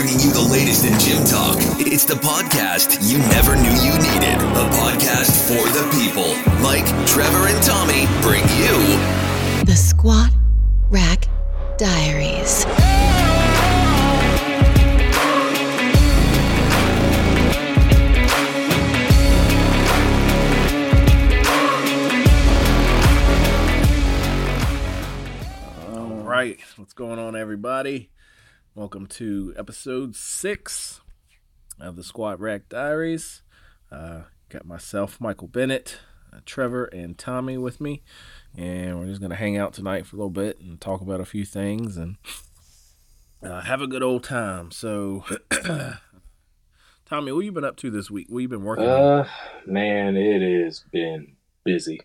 bringing you the latest in gym talk. It's the podcast you never knew you needed. A podcast for the people. Mike, Trevor, and Tommy bring you The Squat Rack Diaries. All right, what's going on, everybody? Welcome to episode six of the Squat Rack Diaries. Uh, got myself, Michael Bennett, uh, Trevor, and Tommy with me, and we're just gonna hang out tonight for a little bit and talk about a few things and uh, have a good old time. So, Tommy, what you been up to this week? What you been working on? Uh, man, it has been busy.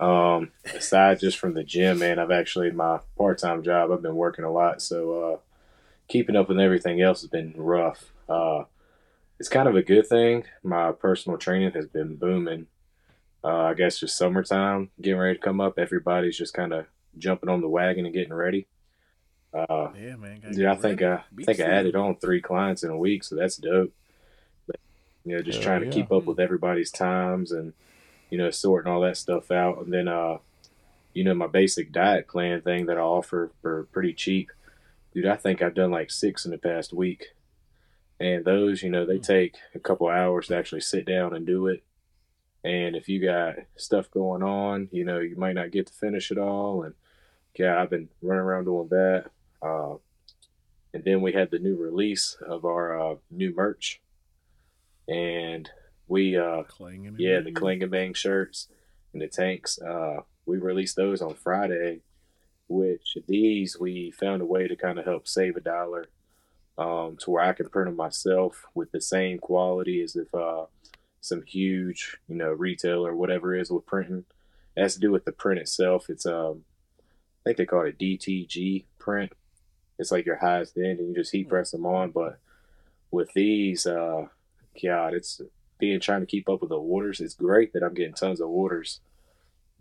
Um, aside just from the gym, man, I've actually my part time job. I've been working a lot, so uh, keeping up with everything else has been rough. Uh, it's kind of a good thing. My personal training has been booming. Uh, I guess just summertime getting ready to come up. Everybody's just kind of jumping on the wagon and getting ready. Uh, Yeah, man. gotta yeah, I think ready. I Beach think I added on three clients in a week, so that's dope. But, you know, just Hell trying to yeah. keep up with everybody's times and you know sorting all that stuff out, and then uh, you know, my basic diet plan thing that I offer for pretty cheap, dude. I think I've done like six in the past week, and those, you know, they take a couple hours to actually sit down and do it. And if you got stuff going on, you know, you might not get to finish it all. And yeah, I've been running around doing that. Uh, and then we had the new release of our uh, new merch, and we uh, yeah, the and bang shirts and the tanks. Uh, we released those on Friday, which these we found a way to kind of help save a dollar, um, to where I can print them myself with the same quality as if uh, some huge, you know, retailer or whatever is with printing. It has to do with the print itself. It's um, I think they call it DTG print. It's like your highest end, and you just heat press them on. But with these, uh, God, it's being trying to keep up with the orders. It's great that I'm getting tons of orders,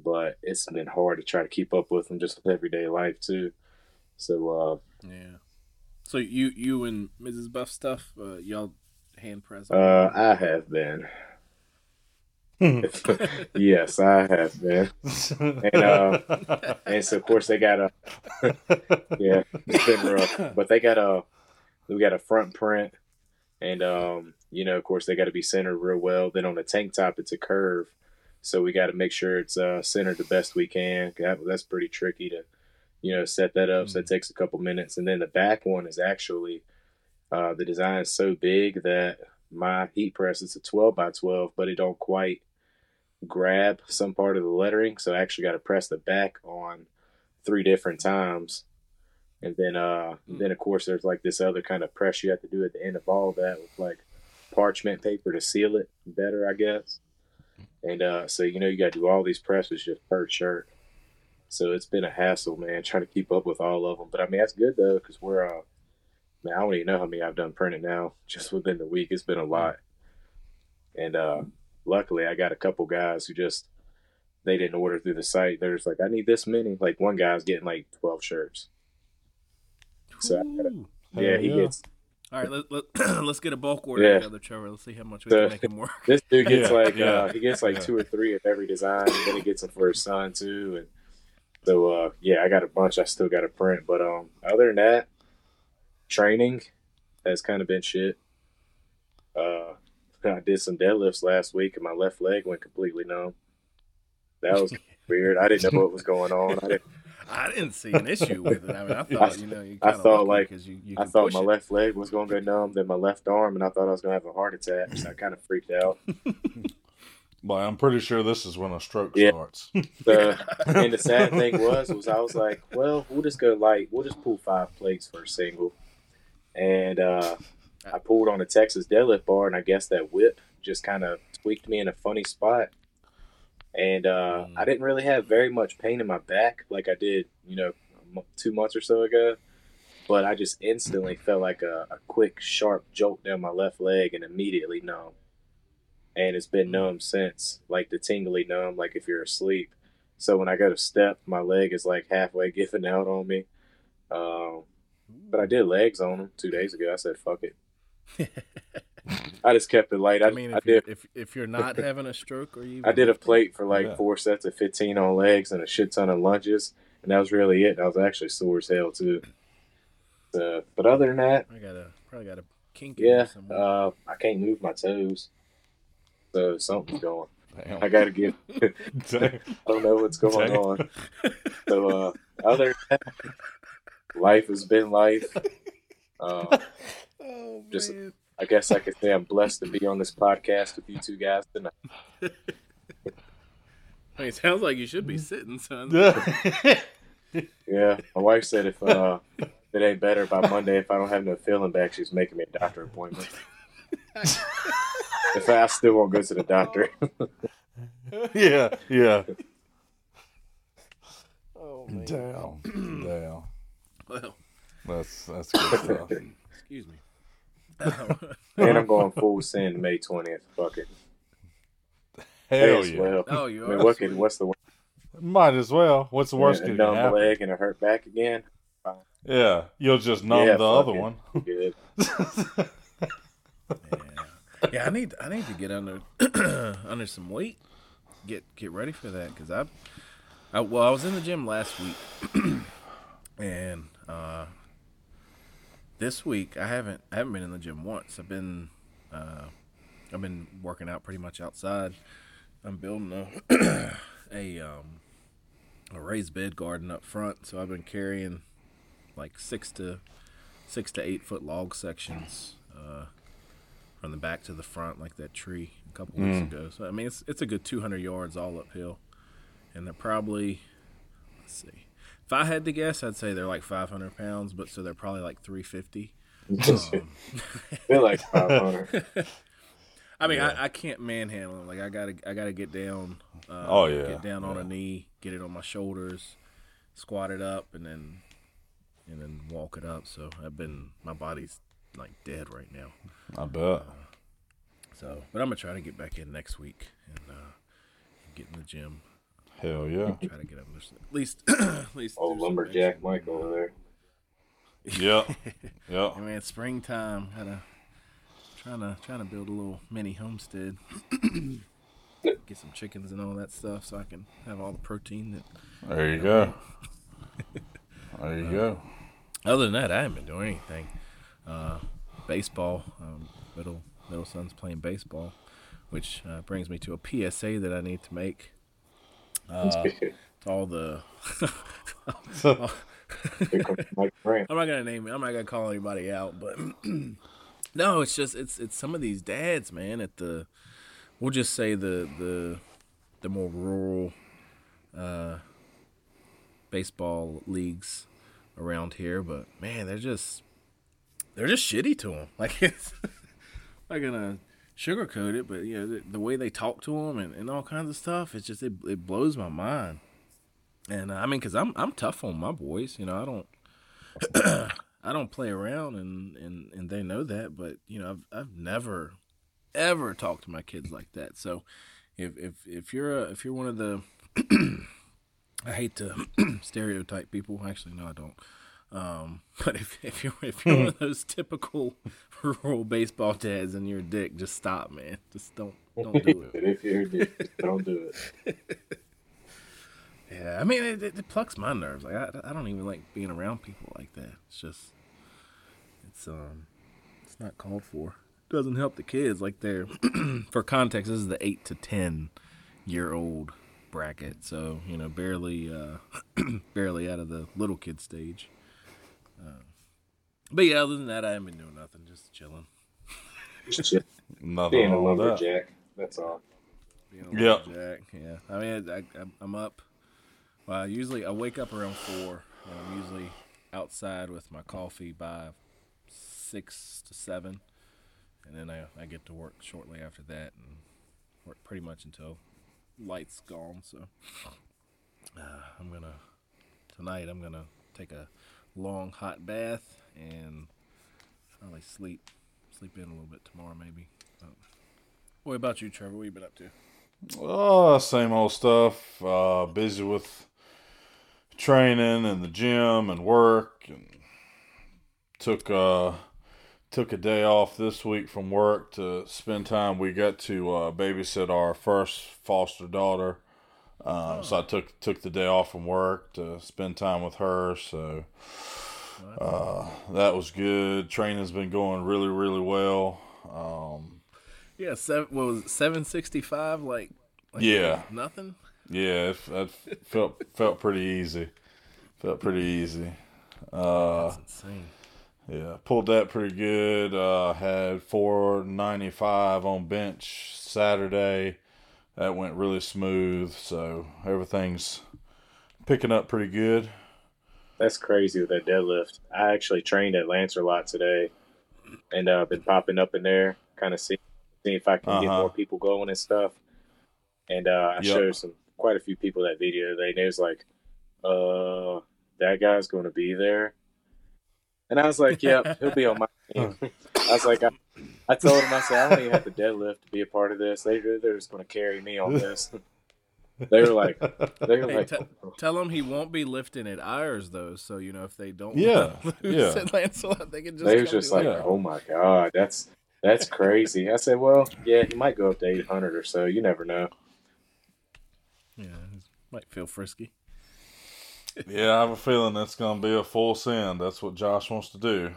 but it's been hard to try to keep up with them just with everyday life too. So Yeah. So you you and Mrs. Buff stuff, uh, y'all hand press. uh, uh, I have been. yes, I have been. And uh, and so of course they got a yeah, it's been rough. But they got a we got a front print, and um, you know, of course they got to be centered real well. Then on the tank top, it's a curve, so we got to make sure it's uh, centered the best we can. That, that's pretty tricky to, you know, set that up. So it takes a couple minutes, and then the back one is actually uh, the design is so big that my heat press is a 12 by 12, but it don't quite grab some part of the lettering. So I actually got to press the back on three different times. And then, uh, then of course, there's like this other kind of press you have to do at the end of all of that with like parchment paper to seal it better, I guess. And uh, so you know you got to do all these presses just per shirt. So it's been a hassle, man, trying to keep up with all of them. But I mean that's good though, because we're uh, man, I don't even know how many I've done printed now. Just within the week, it's been a lot. And uh, luckily, I got a couple guys who just they didn't order through the site. They're just like, I need this many. Like one guy's getting like twelve shirts. So I gotta, yeah, he yeah. gets All right, let, let, let's get a bulk order Yeah. together, Trevor. Let's see how much we So- can make him work. This dude gets Yeah, like yeah, uh, he gets like yeah. two or three of every design, and then he gets them for his son too. And so uh, yeah, I got a bunch. I still got to print, but um, other than that, training has kind of been shit. Uh, I did some deadlifts last week, and my left leg went completely numb. That was weird. I didn't know what was going on. I didn't. I didn't see an issue with it. I mean, I thought you know, you I kinda thought, like like, 'cause you, you I thought my it. left leg was going to go numb, then my left arm, and I thought I was going to have a heart attack. So I kind of freaked out. Well, I'm pretty sure this is when a stroke Yeah. starts. the and the sad thing was was I was like, well, we'll just go light. We'll just pull five plates for a single. And uh, I pulled on a Texas deadlift bar, and I guess that whip just kind of tweaked me in a funny spot. And uh, Mm. I didn't really have very much pain in my back like I did, you know, two months or so ago. But I just instantly felt like a, a quick, sharp jolt down my left leg and immediately numb. And it's been numb since, like the tingly numb, like if you're asleep. So when I go to step, my leg is like halfway giving out on me. Um, but I did legs on them two days ago. I said, "Fuck it." I just kept it light. I, I mean, if, you're, did. if if you're not having a stroke or you, I did a plate for like Yeah. four sets of fifteen on legs and a shit ton of lunges, and that was really it. I was actually sore as hell too. Uh, but other than that, I gotta probably got a kink. yeah, somewhere. uh, I can't move my toes, so something's going. Damn. I gotta get. I don't know what's going Damn. on. So uh, other than that, life has been life. Uh, oh just- man. I guess I could say I'm blessed to be on this podcast with you two guys tonight. I mean, it sounds like you should be sitting, son. Yeah, my wife said if uh, if it ain't better by Monday, if I don't have no feeling back, she's making me a doctor appointment. if I, I still won't go to the doctor. yeah, yeah. Oh man. Damn. Damn. Well, That's that's good stuff. excuse me. Oh, and I'm going full send May 20th. Fuck it. Hell as yeah. well. oh, you I are. mean, what sweet. could, what's the worst? Might as well. What's the worst a that can numb happen? leg and a hurt back again? Yeah, you'll just numb Yeah, the other it. one. Good. Yeah. yeah, I need I need to get under under some weight. Get get ready for that because I, I well I was in the gym last week, and uh, this week I haven't I haven't been in the gym once. I've been uh, I've been working out pretty much outside. I'm building a a um, a raised bed garden up front, so I've been carrying like six to six to eight foot log sections. Uh, from the back to the front like that tree a couple weeks ago. So I mean, it's it's a good 200 yards all uphill, and they're probably let's see. If I had to guess, I'd say they're like 500 pounds, but so they're probably like 350. They're like 500. I mean, I, I can't manhandle them. Like I gotta I gotta get down. Uh, Oh, yeah, get down on yeah. a kney, get it on my shoulders, squat it up, and then and then walk it up. So I've been my body's like dead right now. I bet. So, but I'm gonna try to get back in next week and uh, get in the gym. Hell yeah. Try to get up at least, at least. Old do some lumberjack bench. Mike over there. Yeah. Yeah. Hey man, it's springtime. Gotta trying to trying to build a little mini homestead. get some chickens and all that stuff, so I can have all the protein. That There you go. There you go. other than that, I haven't been doing anything. Uh, baseball. Um, middle middle son's playing baseball, which uh, brings me to a PSA that I need to make. Uh, all the Here comes Mike Grant. I'm not gonna name it. I'm not gonna call anybody out, but no, it's just it's it's some of these dads, man. At the we'll just say the the the more rural uh, baseball leagues around here, but man, they're just they're just shitty to them. Like it's not gonna sugarcoat it, but you know the, the way they talk to them and, and all kinds of stuff. It's just it, it blows my mind. And uh, I mean, cause I'm I'm tough on my boys. You know, I don't I don't play around, and, and, and they know that. But you know, I've I've never ever talked to my kids like that. So if if if you're a, if you're one of the I hate to stereotype people. Actually, no, I don't. Um, but if if you're if you're one of those typical rural baseball dads and you're a dick, just stop, man. Just don't don't do it. If you're just don't do it. Yeah, I mean, it, it, it plucks my nerves. Like I, I don't even like being around people like that. It's just, it's um, it's not called for. It Doesn't help the kids. Like they're, for context, this is the eight to ten year old bracket. So you know, barely, uh, barely out of the little kid stage. Uh, but yeah, other than that, I haven't been doing nothing. Just chilling. Just Nothing being a wrong with that. lumberjack. That's all. Being a Yeah. lumberjack, Yeah. I mean, I, I, I'm up. Well, I usually I wake up around four, and I'm usually outside with my coffee by six to seven, and then I I get to work shortly after that, and work pretty much until lights gone. So uh, I'm gonna tonight. I'm gonna take a long hot bath and probably sleep sleep in a little bit tomorrow maybe. But, what about you, Trevor? What you been up to? Oh, same old stuff. Uh, busy with training and the gym and work and took uh took a day off this week from work to spend time. We got to uh, babysit our first foster daughter. Um, So I took took the day off from work to spend time with her. So uh, that was good. Training's been going really really well. Um, Yeah, seven. What was seven sixty five? Like, like Yeah. nothing. yeah, it, it felt felt pretty easy. Felt pretty easy. Uh, That's insane. Yeah, pulled that pretty good. Uh, had 495 on bench Saturday. That went really smooth. So everything's picking up pretty good. That's crazy with that deadlift. I actually trained at Lancer a lot today, and I've uh, been popping up in there, kind of see, seeing if I can get Uh-huh. more people going and stuff. And uh, I Yep. showed some quite a few people that video today, and it was like, "Uh, that guy's going to be there." And I was like, "Yep, he'll be on my team." I was like, I, I told him, I said, "I don't even have to deadlift to be a part of this. They they're just going to carry me on this." They were like, they were Hey, like, te- tell him he won't be lifting at Ayers though. So you know if they don't, Yeah, lose yeah. at Lancelot, they can just. they was just do like, it. "Oh my god, that's that's crazy." I said, "Well, yeah, he might go up to 800 or so. You never know." yeah, he might feel frisky. yeah, I have a feeling that's going to be a full send. That's what Josh wants to do.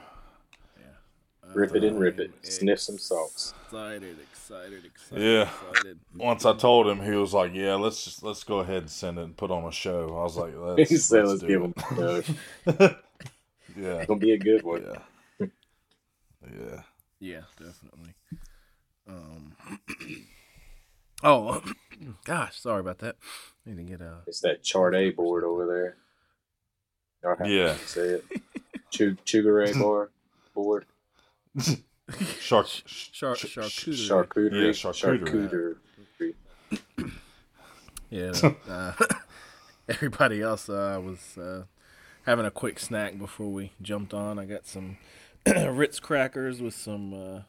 Rip it and rip it. Sniff some salts. Excited, excited, excited. Yeah. excited. Once I told him, he was like, "Yeah, let's just let's go ahead and send it and put on a show." I was like, "Let's, He said, let's "Let's do give it." him a go. Yeah, It's gonna be a good one." yeah, yeah. Yeah, definitely. Um. oh, gosh, sorry about that. Need to get a. It's that chart A board over there. Yeah. Say it. Chug Chugare bar board. Shark, Shark, charcuterie. Charcuterie. Yeah, charcuterie. Charcuterie. Yeah. Uh, everybody else uh, was uh, having a quick snack before we jumped on. I got some Ritz crackers with some uh,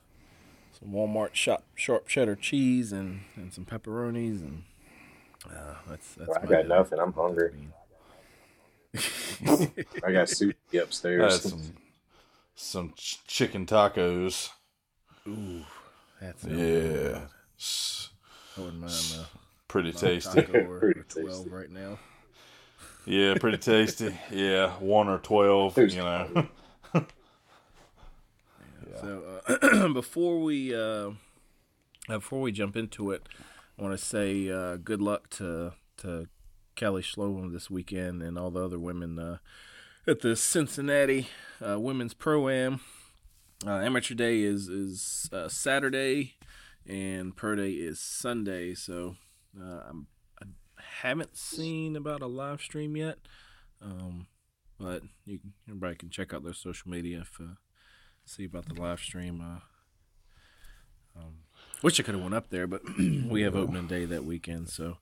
some Walmart shop sharp cheddar cheese and, and some pepperonis and uh, that's that's. Well, I got dinner. nothing. I'm hungry. I got sushi I had upstairs. some some ch- chicken tacos. Ooh, that's Yeah, S- I wouldn't mind uh, pretty tasty. taco or, Pretty or twelve tasty. right now. Yeah, pretty tasty. Yeah, one or twelve. You know. So uh, before we uh, uh, before we jump into it, I want to say uh, good luck to to Kelly Schloem this weekend and all the other women uh, at the Cincinnati uh, Women's Pro Am. Uh, amateur day is is uh, Saturday, and pro day is Sunday. So uh, I'm, I haven't seen about a live stream yet, um, but you can, everybody can check out their social media if. Uh, see about the live stream. Uh, um, wish I could have went up there, but we have opening day that weekend, so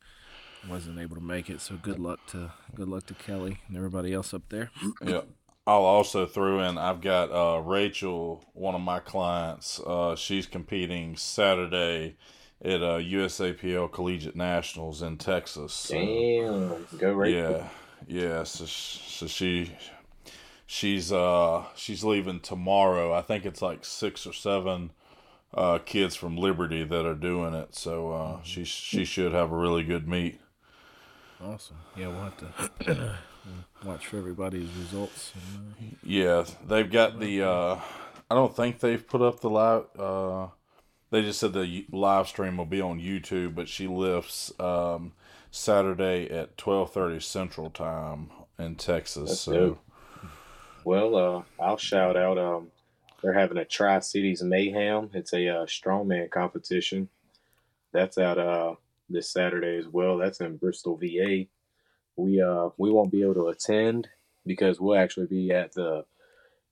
wasn't able to make it. So good luck to good luck to Kelly and everybody else up there. Yeah. I'll also throw in. I've got uh, Rachel, one of my clients. Uh, she's competing Saturday at uh, USAPL Collegiate Nationals in Texas. So, Damn. Go Rachel! yeah, yeah. So, so she she's uh she's leaving tomorrow. I think it's like six or seven uh, kids from Liberty that are doing it. So uh, she she should have a really good meet. Awesome. Yeah, we'll have to watch for everybody's results. And, uh, Yeah, they've got the. Uh, I don't think they've put up the live. Uh, they just said the live stream will be on YouTube, but she lifts um, Saturday at twelve thirty Central Time in Texas. That's so dope. Well, uh, I'll shout out. Um, they're having a Tri Cities Mayhem. It's a uh, strongman competition. That's at uh this Saturday as well. That's in Bristol, VA. We uh we won't be able to attend because we'll actually be at the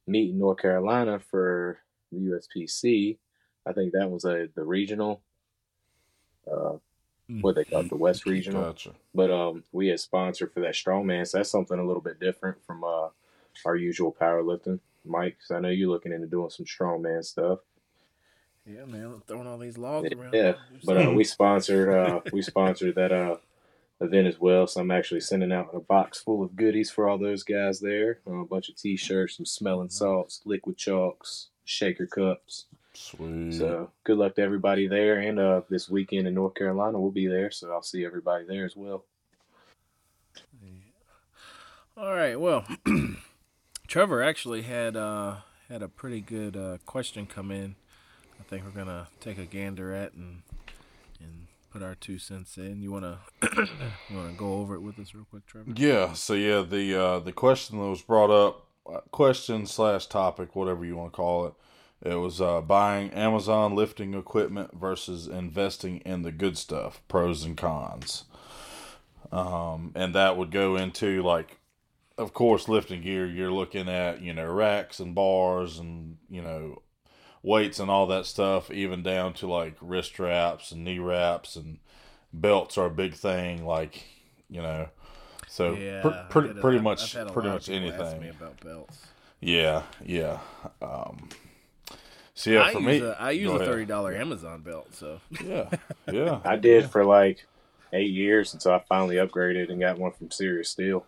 meet in North Carolina for the USPC. I think that was a the regional. Uh, what they call the West Regional gotcha. but um we had sponsored for that strongman so that's something a little bit different from uh our usual powerlifting mike 'cause i know you're looking into doing some strongman stuff yeah, man, throwing all these logs around. yeah but uh, we sponsored uh we sponsored that uh event as well. So I'm actually sending out a box full of goodies for all those guys there. Uh, a bunch of T-shirts, some smelling salts, liquid chalks, shaker cups. Sweet. So good luck to everybody there. And uh, this weekend in North Carolina, we'll be there. So I'll see everybody there as well. All right. Well, Trevor actually had uh, had a pretty good uh, question come in. Think we're gonna take a gander at and and put our two cents in. You wanna you wanna go over it with us real quick, Trevor? Yeah. So yeah, the uh, the question that was brought up, uh, question slash topic, whatever you want to call it, it was uh, buying Amazon lifting equipment versus investing in the good stuff, pros and cons. Um, and that would go into like, of course, lifting gear. You're looking at you know racks and bars and you know weights and all that stuff, even down to like wrist wraps and knee wraps and belts are a big thing. Like you know, so pr- I've pretty pretty much pretty much of people ask anything. me about belts. Yeah, yeah. Um, so yeah, I for use me, a, I use a thirty dollar Amazon belt. So Yeah, yeah. I did for like eight years until I finally upgraded and got one from Serious Steel.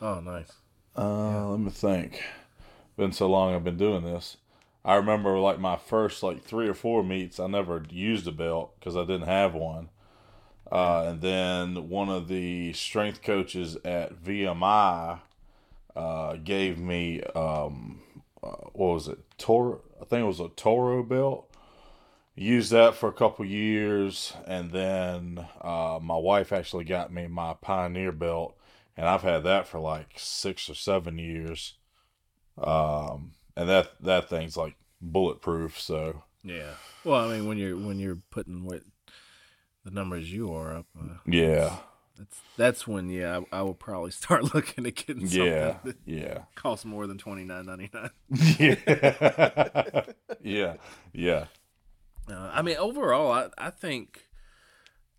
oh nice. Uh, let me think. Been so long I've been doing this. I remember like my first like three or four meets. I never used a belt because I didn't have one. Uh, and then one of the strength coaches at VMI uh, gave me um, uh, what was it? Toro. I think it was a Toro belt. Used that for a couple years, and then uh, my wife actually got me my Pioneer belt, and I've had that for like six or seven years. Um, and that that thing's like bulletproof. So Yeah. Well, I mean, when you're when you're putting what the numbers you are up, uh, yeah, that's that's when yeah, I, I will probably start looking at getting something yeah, that yeah, costs more than twenty nine ninety nine. yeah, yeah, yeah. Uh, I mean, overall, I I think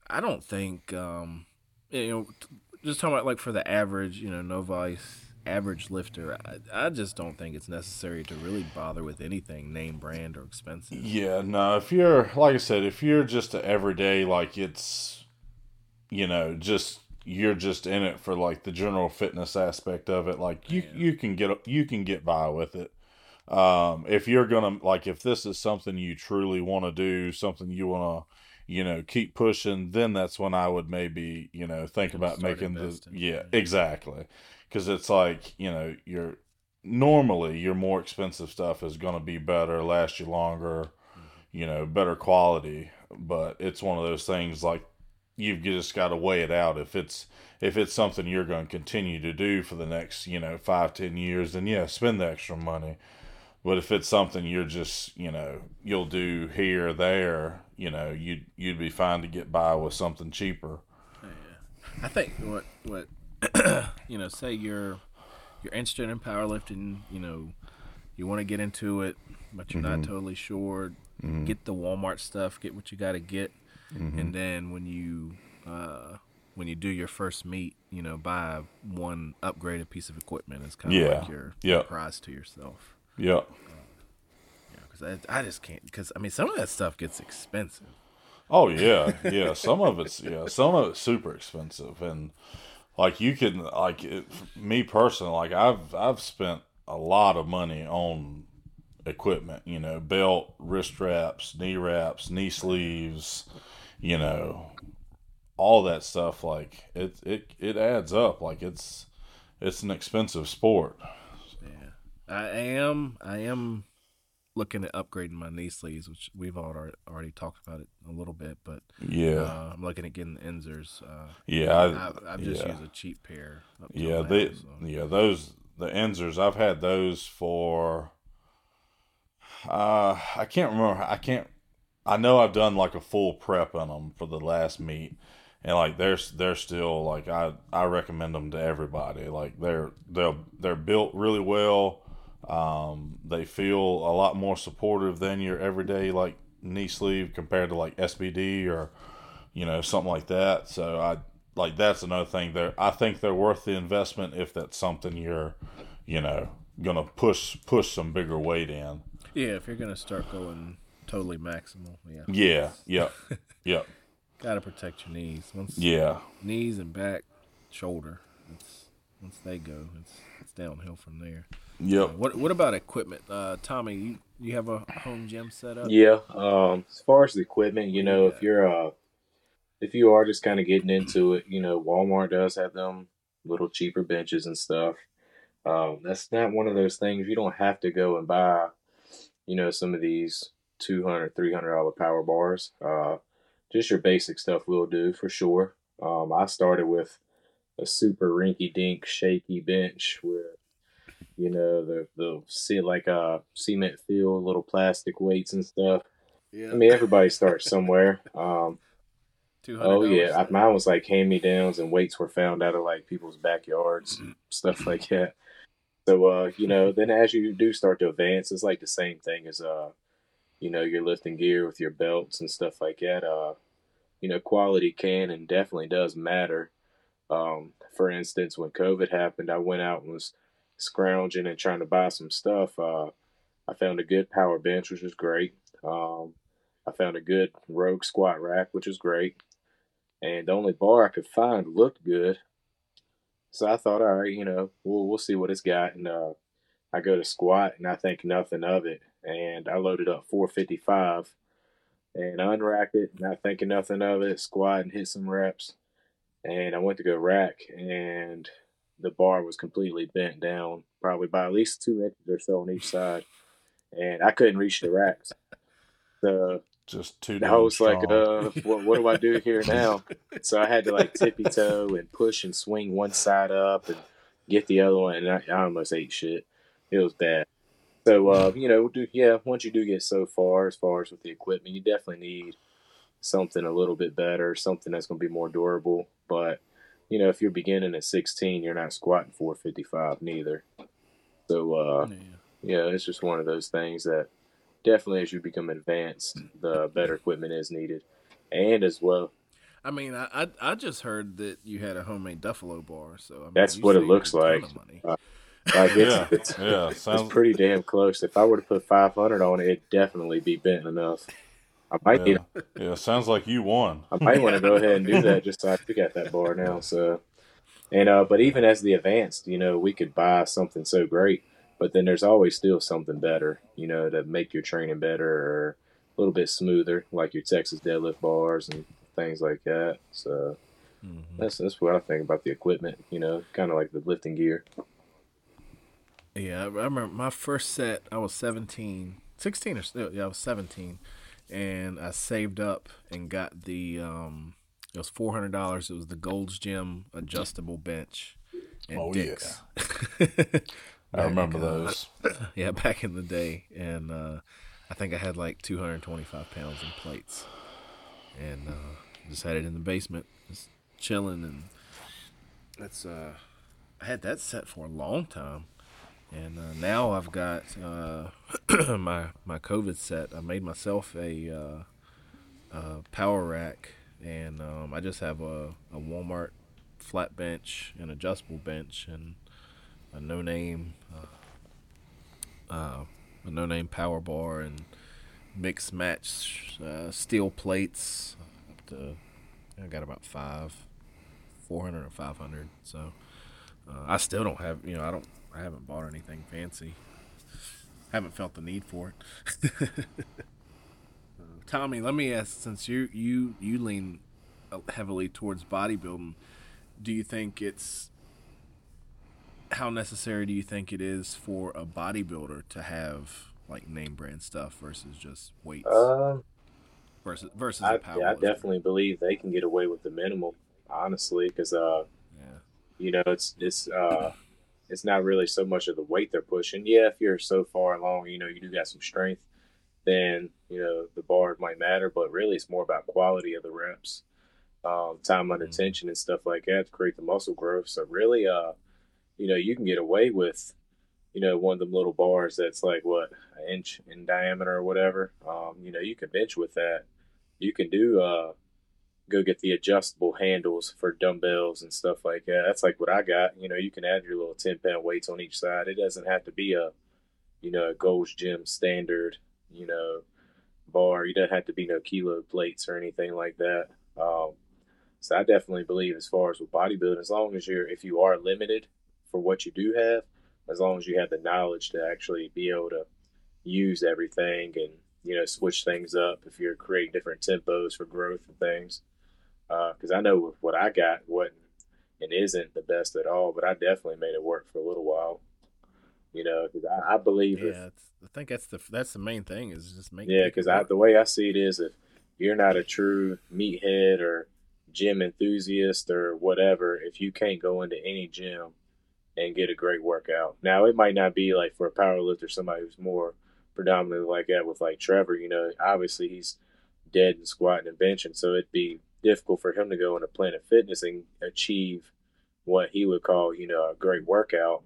I don't think um, you know t- just talking about like for the average you know novice average lifter, I, I just don't think it's necessary to really bother with anything name brand or expensive. Yeah, no, if you're like I said, if you're just an everyday like it's you know, just you're just in it for like the general fitness aspect of it, like you you can get you can get by with it. Um if you're going to like if this is something you truly want to do, something you want to you know, keep pushing, then that's when I would maybe, you know, think about making the yeah, yeah. exactly. Cuz it's like, you know, you're normally your more expensive stuff is going to be better, last you longer, you know, better quality. But it's one of those things like you've just got to weigh it out. If it's if it's something you're going to continue to do for the next, you know, five ten years, then yeah, spend the extra money. But if it's something you're just, you know, you'll do here or there, you know, you'd you'd be fine to get by with something cheaper. Yeah. I think what what you know, say you're you're interested in powerlifting, you know, you want to get into it, but you're not mm-hmm. totally sure. Mm-hmm. Get the Walmart stuff, get what you got to get, mm-hmm. and then when you uh, when you do your first meet, you know, buy one upgraded piece of equipment. It's kind of Yeah. like your Yeah. prize to yourself. Yep. Uh, because I, I just can't. Because I mean, some of that stuff gets expensive. Oh yeah, yeah. Some of it's yeah, some of it's super expensive, and like you can like it, me personally, like I've I've spent a lot of money on equipment. You know, belt, wrist wraps, knee wraps, knee sleeves. You know, all that stuff. Like it it it adds up. Like it's it's an expensive sport. Yeah. I am. I am looking at upgrading my knee sleeves, which we've already already talked about it a little bit. But Yeah, uh, I'm looking at getting the Inzers. Uh, yeah. I, I've, I've just yeah. used a cheap pair. Yeah, now, they so. yeah those the Inzers. I've had those for. Uh, I can't remember. I can't. I know I've done like a full prep on them for the last meet, and like they're they're still like I I recommend them to everybody. Like they're they're they're built really well. Um, they feel a lot more supportive than your everyday like knee sleeve compared to like SBD or you know something like that. So I like that's another thing. There, I think they're worth the investment if that's something you're, you know, gonna push push some bigger weight in. Yeah, if you're gonna start going totally maximal, yeah. Yeah, yeah, yep. Gotta protect your knees. Once Yeah. knees and back, shoulder. It's once they go, it's it's downhill from there. Yep. What what about equipment? Uh, Tommy, you, you have a home gym set up? Yeah. Um, as far as the equipment, you know, if you're uh, if you are just kind of getting into it, you know, Walmart does have them little cheaper benches and stuff. Um, that's not one of those things you don't have to go and buy, you know, some of these 200 300 dollar power bars. Uh, just your basic stuff will do for sure. Um, I started with a super rinky dink shaky bench with you know the the see like uh cement field little plastic weights and stuff. Yeah. I mean everybody starts somewhere. Um, oh yeah, I, mine was like hand me downs and weights were found out of like people's backyards, stuff like that. So uh, you know, then as you do start to advance, it's like the same thing as uh, you know, your lifting gear with your belts and stuff like that. Uh, you know, quality can and definitely does matter. Um, for instance, when COVID happened, I went out and was scrounging and trying to buy some stuff. Uh, I found a good power bench, which was great. Um, I found a good Rogue squat rack, which was great. And the only bar I could find looked good. So I thought, all right, you know, we'll we'll see what it's got. And uh, I go to squat, and I think nothing of it. And I loaded up 455, and I unracked it, not thinking nothing of it. Squat and hit some reps, and I went to go rack, and the bar was completely bent down, probably by at least two inches or so on each side, and I couldn't reach the racks. So Just two. I damn was like, uh, what, what do I do here now? So I had to like tippy toe and push and swing one side up and get the other one, and I, I almost ate shit. It was bad. So uh, you know, do yeah. Once you do get so far, as far as with the equipment, you definitely need something a little bit better, something that's going to be more durable. But you know, if you're beginning at 16, you're not squatting 455 neither. So uh, Yeah. yeah, it's just one of those things that definitely as you become advanced, the better equipment is needed. And as well, I mean, I, I I just heard that you had a homemade Duffalo bar, so I mean, That's what it looks like. money. Uh, like it's, yeah, it's, yeah. it's Sounds pretty damn close. If I were to put 500 on it, it'd definitely be bent enough. I might need, yeah, yeah. Sounds like you won. I might want to go ahead and do that just so I could get that bar now. So, and uh, but even as the advanced, you know, we could buy something so great, but then there's always still something better, you know, to make your training better or a little bit smoother, like your Texas deadlift bars and things like that. So Mhm. that's that's what I think about the equipment, you know, kind of like the lifting gear. Yeah, I remember my first set. I was 17, 16 or still. Yeah, I was seventeen, and I saved up and got the. um It was four hundred dollars. It was the Gold's Gym adjustable bench. And Oh, Dick's. I remember those. yeah, back in the day, and uh, I think I had like 225 pounds in plates, and uh, just had it in the basement, just chilling, and that's uh, I had that set for a long time, and uh, now I've got uh, my my COVID set. I made myself a, uh, a power rack, and um, I just have a, a Walmart flat bench, an adjustable bench, and a no name uh, uh, a no name power bar and mix match steel plates up to I got about five, four hundred or five hundred. So uh, I still don't have you know I don't I haven't bought anything fancy. Haven't felt the need for it. Uh, Tommy, let me ask since you you you lean uh, heavily towards bodybuilding, do you think it's how necessary do you think it is for a bodybuilder to have like name brand stuff versus just weights Um, versus versus I, a power yeah, I definitely believe they can get away with the minimal, honestly, because uh, yeah you know, it's it's uh, it's not really so much of the weight they're pushing. Yeah, if you're so far along, you know, you do got some strength, then you know the bar might matter. But really, it's more about quality of the reps, um, time under Mhm. tension, and stuff like that to create the muscle growth. So really, uh, you know, you can get away with, you know, one of them little bars that's like what an inch in diameter or whatever. Um, you know, you can bench with that. You can do uh go get the adjustable handles for dumbbells and stuff like that. That's like what I got. You know, you can add your little 10 pound weights on each side. It doesn't have to be a, you know, a Gold's Gym standard, you know, bar. You don't have to be no kilo plates or anything like that. Um, so I definitely believe, as far as with bodybuilding, as long as you're, if you are limited for what you do have, as long as you have the knowledge to actually be able to use everything and you know switch things up if you're creating different tempos for growth and things. Because uh, I know with what I got, wasn't and isn't the best at all, but I definitely made it work for a little while. You know, because I, I, believe. Yeah, if, I think that's the that's the main thing is just make. Yeah, because the way I see it is, if you're not a true meathead or gym enthusiast or whatever, if you can't go into any gym and get a great workout, now it might not be like for a powerlifter, somebody who's more predominantly like that with like Trevor. You know, obviously he's dead and squatting and benching, so it'd be difficult for him to go into Planet Fitness and achieve what he would call, you know, a great workout.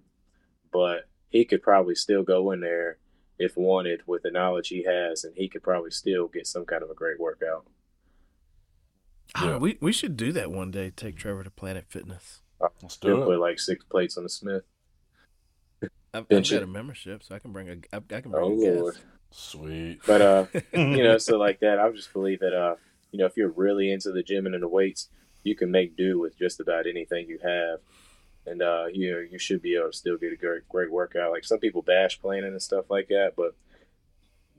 But he could probably still go in there if wanted with the knowledge he has, and he could probably still get some kind of a great workout. Yeah. we we should do that one day. Take Trevor to Planet Fitness. Let's do it. Put like six plates on the Smith. I've, I've got a membership, so I can bring a I, I can bring oh, a guest. Sweet. But uh, you know, so like that, I just believe that uh, you know, if you're really into the gym and the weights, you can make do with just about anything you have. And uh, you know, you should be able to still get a great great workout. Like some people bash Planet and stuff like that, but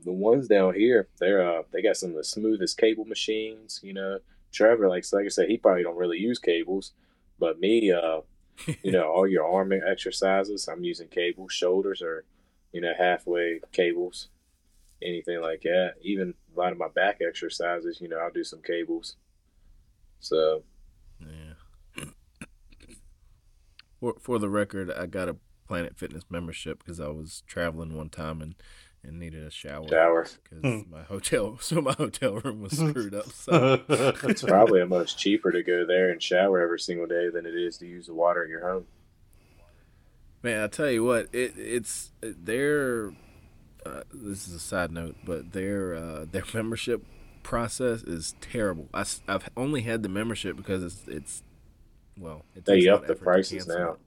the ones down here, they're uh, they got some of the smoothest cable machines. You know, Trevor, like like I said, he probably don't really use cables, but me, uh, you know, all your arm exercises, I'm using cables. Shoulders are, you know, halfway cables anything like that. Even a lot of my back exercises, you know, I'll do some cables. So, yeah. For for the record, I got a Planet Fitness membership because I was traveling one time and and needed a shower. Shower. Because hmm. my hotel, so my hotel room was screwed up. So it's probably a much cheaper to go there and shower every single day than it is to use the water at your home. Man, I tell you what, it it's they're uh, this is a side note, but their uh, their membership process is terrible. I, have only had the membership because it's it's well, it they up the prices now.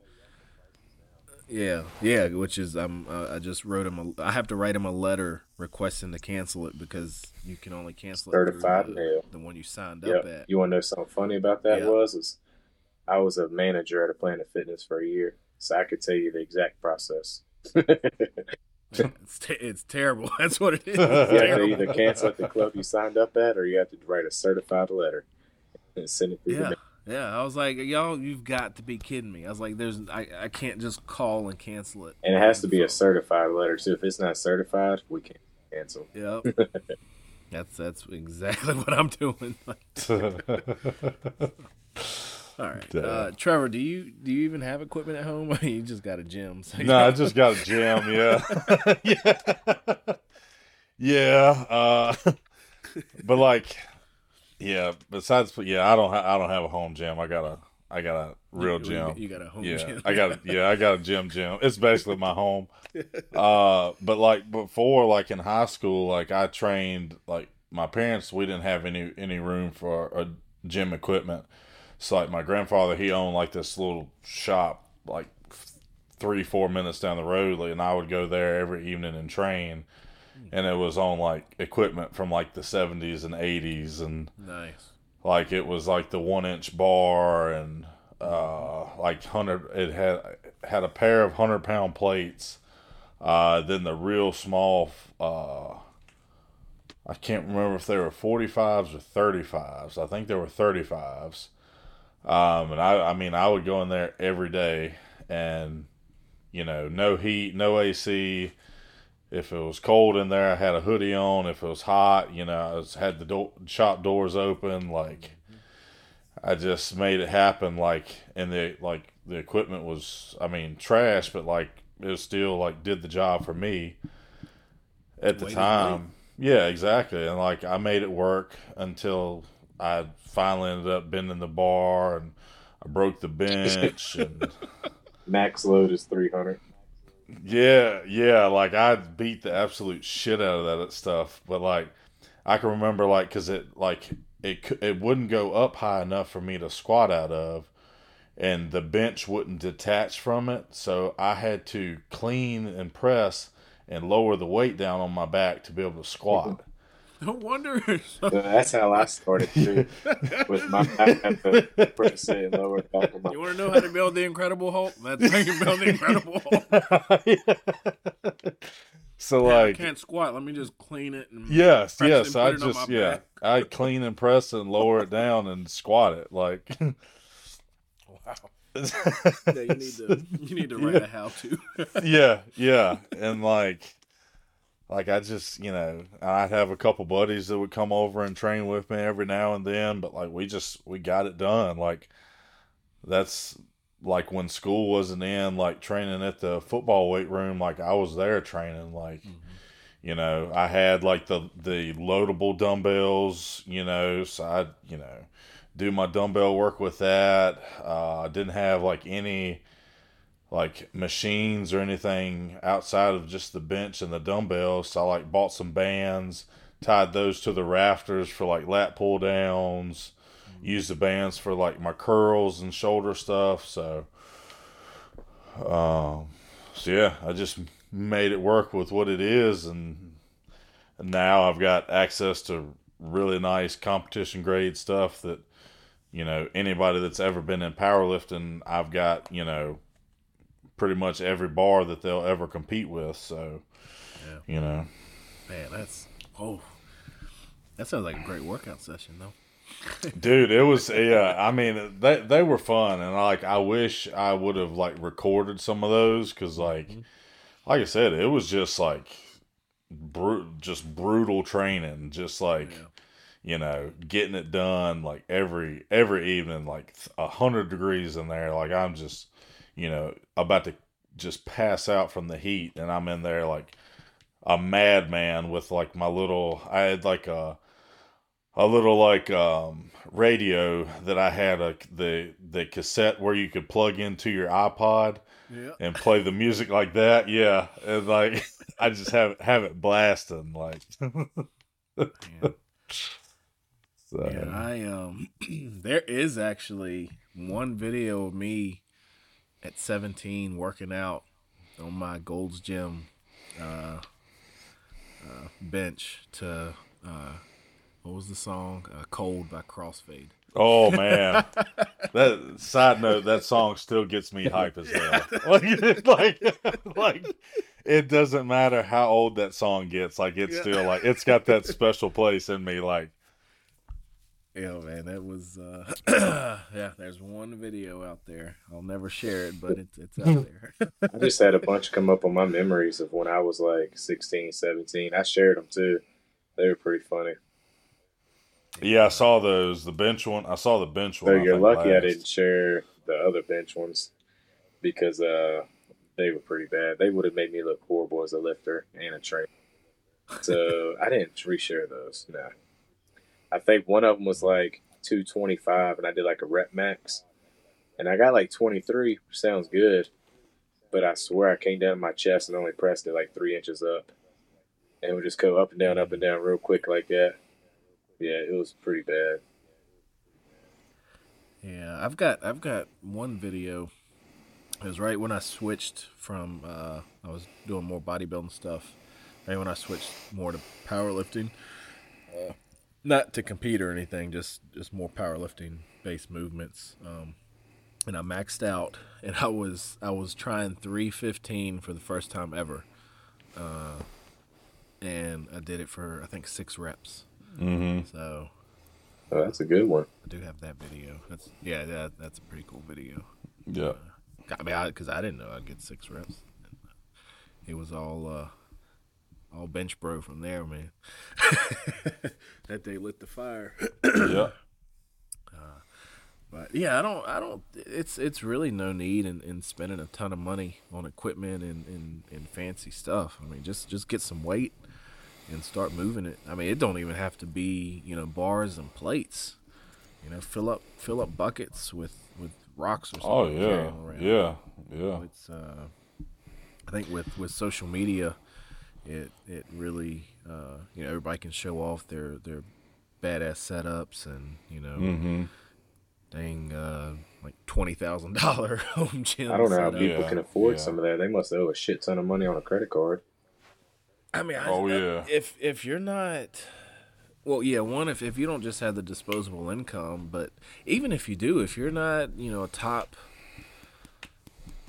Yeah, yeah, which is I'm uh, I just wrote him a I have to write him a letter requesting to cancel it because you can only cancel certified it the, the, one you signed yep. up at. You want to know something funny about that yep. was is I was a manager at a Planet Fitness for a year, so I could tell you the exact process. it's, te- it's terrible. That's what it is. Yeah, have to either cancel at the club you signed up at, or you have to write a certified letter and send it through. Yeah, yeah. I was like, y'all, you've got to be kidding me. I was like, there's, I, I can't just call and cancel it. And it has to be a certified letter too. If it's not certified, we can't cancel. Yep. that's that's exactly what I'm doing. All right, uh, Trevor. Do you do you even have equipment at home, or you just got a gym? So no, I just got a gym. Yeah, yeah, yeah. Uh, but like, yeah. Besides, yeah, I don't. Ha- I don't have a home gym. I got a. I got a real you, gym. You got a home yeah, gym. I got. A, yeah, I got a gym. Gym. It's basically my home. Uh, but like before, like in high school, like I trained. Like my parents, we didn't have any any room for a gym equipment. So like my grandfather, he owned like this little shop, like three four minutes down the road, and I would go there every evening and train. And it was on like equipment from like the seventies and eighties, and nice. Like it was like the one inch bar and uh, like hundred. It had had a pair of hundred pound plates. Uh, then the real small. Uh, I can't remember if they were 45s or 35s. I think they were 35s. Um, and I, I mean, I would go in there every day and, you know, no heat, no AC. If it was cold in there, I had a hoodie on. If it was hot, you know, I was, had the door, shop doors open. Like, I just made it happen. Like, and the, like, the equipment was, I mean, trash, but like, it was still like did the job for me at the time. Yeah, exactly. And like, I made it work until I finally ended up bending the bar and I broke the bench and max load is 300. Yeah, yeah, like I beat the absolute shit out of that stuff, but like I can remember like cuz it like it it wouldn't go up high enough for me to squat out of and the bench wouldn't detach from it, so I had to clean and press and lower the weight down on my back to be able to squat. No wonder. So that's how I started too. With my I press lower back on my You want to know how to build the Incredible Hulk? That's how you build the Incredible Hulk. so I like can't squat. Let me just clean it. And yes, yes, and I put it on just yeah. I clean and press and lower it down and squat it like. Wow. Yeah, you need to. You need to write a how to. yeah, yeah, and like, like I just you know I'd have a couple buddies that would come over and train with me every now and then, but like we just we got it done. Like that's like when school wasn't in, like training at the football weight room, like I was there training, like. You know, I had like the the loadable dumbbells. You know, so I you know do my dumbbell work with that. Uh, I didn't have like any like machines or anything outside of just the bench and the dumbbells. So I like bought some bands, tied those to the rafters for like lat pull downs, used the bands for like my curls and shoulder stuff. So, um, so yeah, I just made it work with what it is, and, and now I've got access to really nice competition grade stuff that you know anybody that's ever been in powerlifting i've got you know pretty much every bar that they'll ever compete with so Yeah. you know Man, that's oh, that sounds like a great workout session though. dude it was yeah i mean they they were fun and like i wish i would have like recorded some of those because mm-hmm. like like i said it was just like bru- just brutal training just like Yeah. you know getting it done like every every evening like a hundred degrees in there like i'm just you know about to just pass out from the heat and i'm in there like a madman with like my little i had like a a little like um radio that i had a the the cassette where you could plug into your ipod Yeah. and play the music like that yeah and like i just have have it blasting like Yeah. so. Yeah, I um there is actually one video of me at 17 working out on my Gold's Gym uh, uh bench to uh what was the song? Uh, Cold by Crossfade. Oh man, that side note, that song still gets me hype as hell. Like, like, like, it doesn't matter how old that song gets. Like, it's Yeah. still like it's got that special place in me. Like, Yeah, man, that was uh yeah, there's one video out there. I'll never share it, but it's it's out there. I just had a bunch come up on my memories of when I was like 16, 17. I shared them too. They were pretty funny. yeah, I saw those. The bench one. I saw the bench one. So I you're think, lucky I didn't share the other bench ones because uh, they were pretty bad. They would have made me look horrible as a lifter and a trainer. So I didn't reshare those. No. I think one of them was like 225 and I did like a rep max. And I got like 23. Sounds good. But I swear I came down my chest and only pressed it like three inches up. And it would just go up and down, up and down real quick like that. Yeah, it was pretty bad. Yeah, I've got I've got one video. It was right when I switched from uh, I was doing more bodybuilding stuff. Right when I switched more to powerlifting, uh, not to compete or anything, just just more powerlifting based movements. Um, and I maxed out, and I was I was trying three fifteen for the first time ever, uh, and I did it for I think six reps. Mm-hmm. So Oh, that's a good one. I do have that video. That's yeah, that, that's a pretty cool video. Yeah. I mean, because I, didn't know I'd get six reps. It was all uh, all bench bro from there, man. that day lit the fire. yeah. But yeah, I don't, I don't. It's it's really no need in, in spending a ton of money on equipment and, and, and fancy stuff. I mean, just just get some weight and start moving it. I mean, it don't even have to be you know bars and plates. You know, fill up fill up buckets with with rocks or something. Oh and yeah. carry 'em around. Yeah. Yeah. It's uh, I think with with social media, it it really uh, you know everybody can show off their their badass setups and you know Mm-hmm. dang uh, like twenty thousand dollar home gym. I don't know how people Yeah, can afford yeah. some of that. They must owe a shit ton of money on a credit card. I mean, I, Oh, I- yeah. if if you're not Well, yeah, one if if you don't just have the disposable income, but even if you do, if you're not, you know, a top,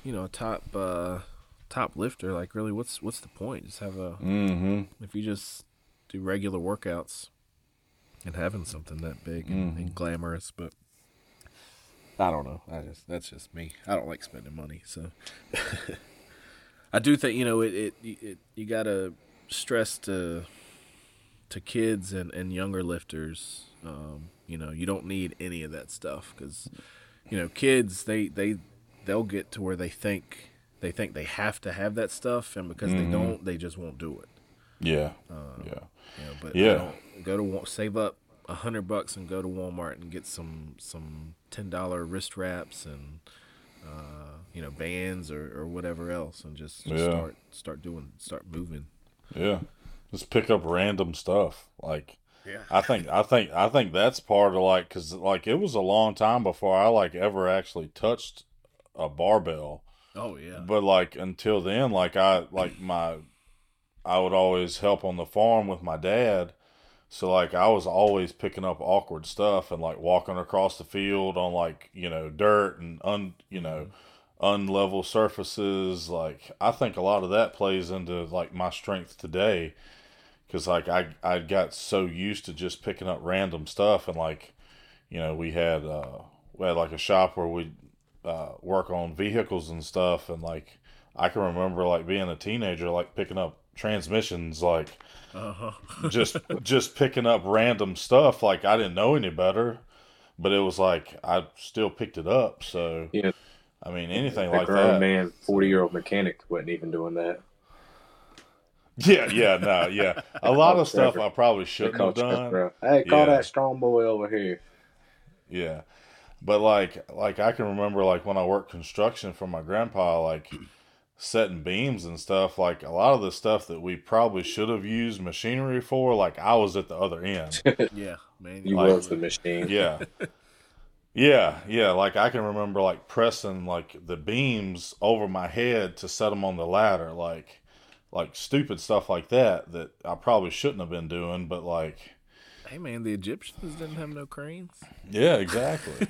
you know, a top uh, top lifter, like really, what's what's the point? Just have a Mm-hmm. if you just do regular workouts and having something that big and, and glamorous, but I don't know. I just that's just me. I don't like spending money, so I do think you know it. It, it you gotta stress to to kids and, and younger lifters. Um, you know, you don't need any of that stuff because you know kids they they they'll get to where they think they think they have to have that stuff, and because they don't, they just won't do it. Yeah. Uh, yeah. You know, but Yeah. go to save up a hundred bucks and go to Walmart and get some some ten dollar wrist wraps and uh, you know bands or, or whatever else, and just, just Yeah. start start doing start moving. Yeah. Just pick up random stuff. Like Yeah. I think I think I think that's part of like cuz like it was a long time before I like ever actually touched a barbell. Oh yeah. But like until then like I like my I would always help on the farm with my dad. So like I was always picking up awkward stuff and like walking across the field on like, you know, dirt and un you know, unlevel surfaces. Like I think a lot of that plays into like my strength today because like I I got so used to just picking up random stuff and like you know we had uh we had like a shop where we uh work on vehicles and stuff and like I can remember like being a teenager like picking up transmissions like Uh-huh. just just picking up random stuff like I didn't know any better but it was like I still picked it up so Yeah. I mean anything A like grown that man, forty year old mechanic wasn't even doing that. yeah yeah no yeah a lot of stuff I probably shouldn't have done Brown. Hey, call Yeah. that strong boy over here. Yeah. But like like I can remember like when I worked construction for my grandpa, like setting beams and stuff, like a lot of the stuff that we probably should have used machinery for, like I was at the other end. Yeah, man. You Like- was the machine. yeah. Yeah, yeah, like I can remember like pressing like the beams over my head to set them on the ladder, like like stupid stuff like that that I probably shouldn't have been doing, but like Hey man, the Egyptians didn't have no cranes. Yeah, exactly.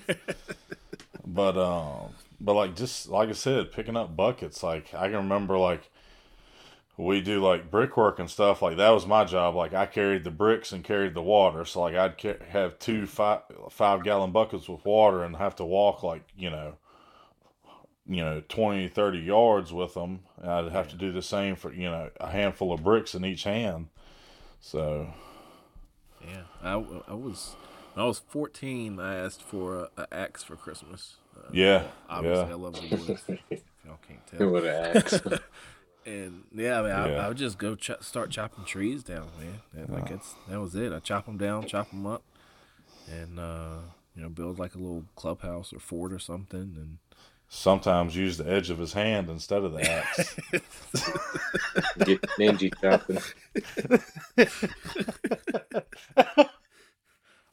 but um, but like just like I said, picking up buckets. Like I can remember, like we do like brickwork and stuff. Like that was my job. Like I carried the bricks and carried the water. So like I'd ca- have two five five gallon buckets with water and have to walk like you know. You know, 20, 30 yards with them. And I'd have to do the same for, you know, a handful of bricks in each hand. So, Yeah, I, I was when I was fourteen. I asked for a, a axe for Christmas. Uh, yeah. obviously, I love the wood. y'all can't Who tell. would an axe. And yeah, I mean, I, Yeah. I would just go ch- start chopping trees down, man. And, like it's that was it. I chop them down, chop them up, and uh, you know, build like a little clubhouse or fort or something. And Sometimes use the edge of his hand instead of the axe. Get ninja chopping.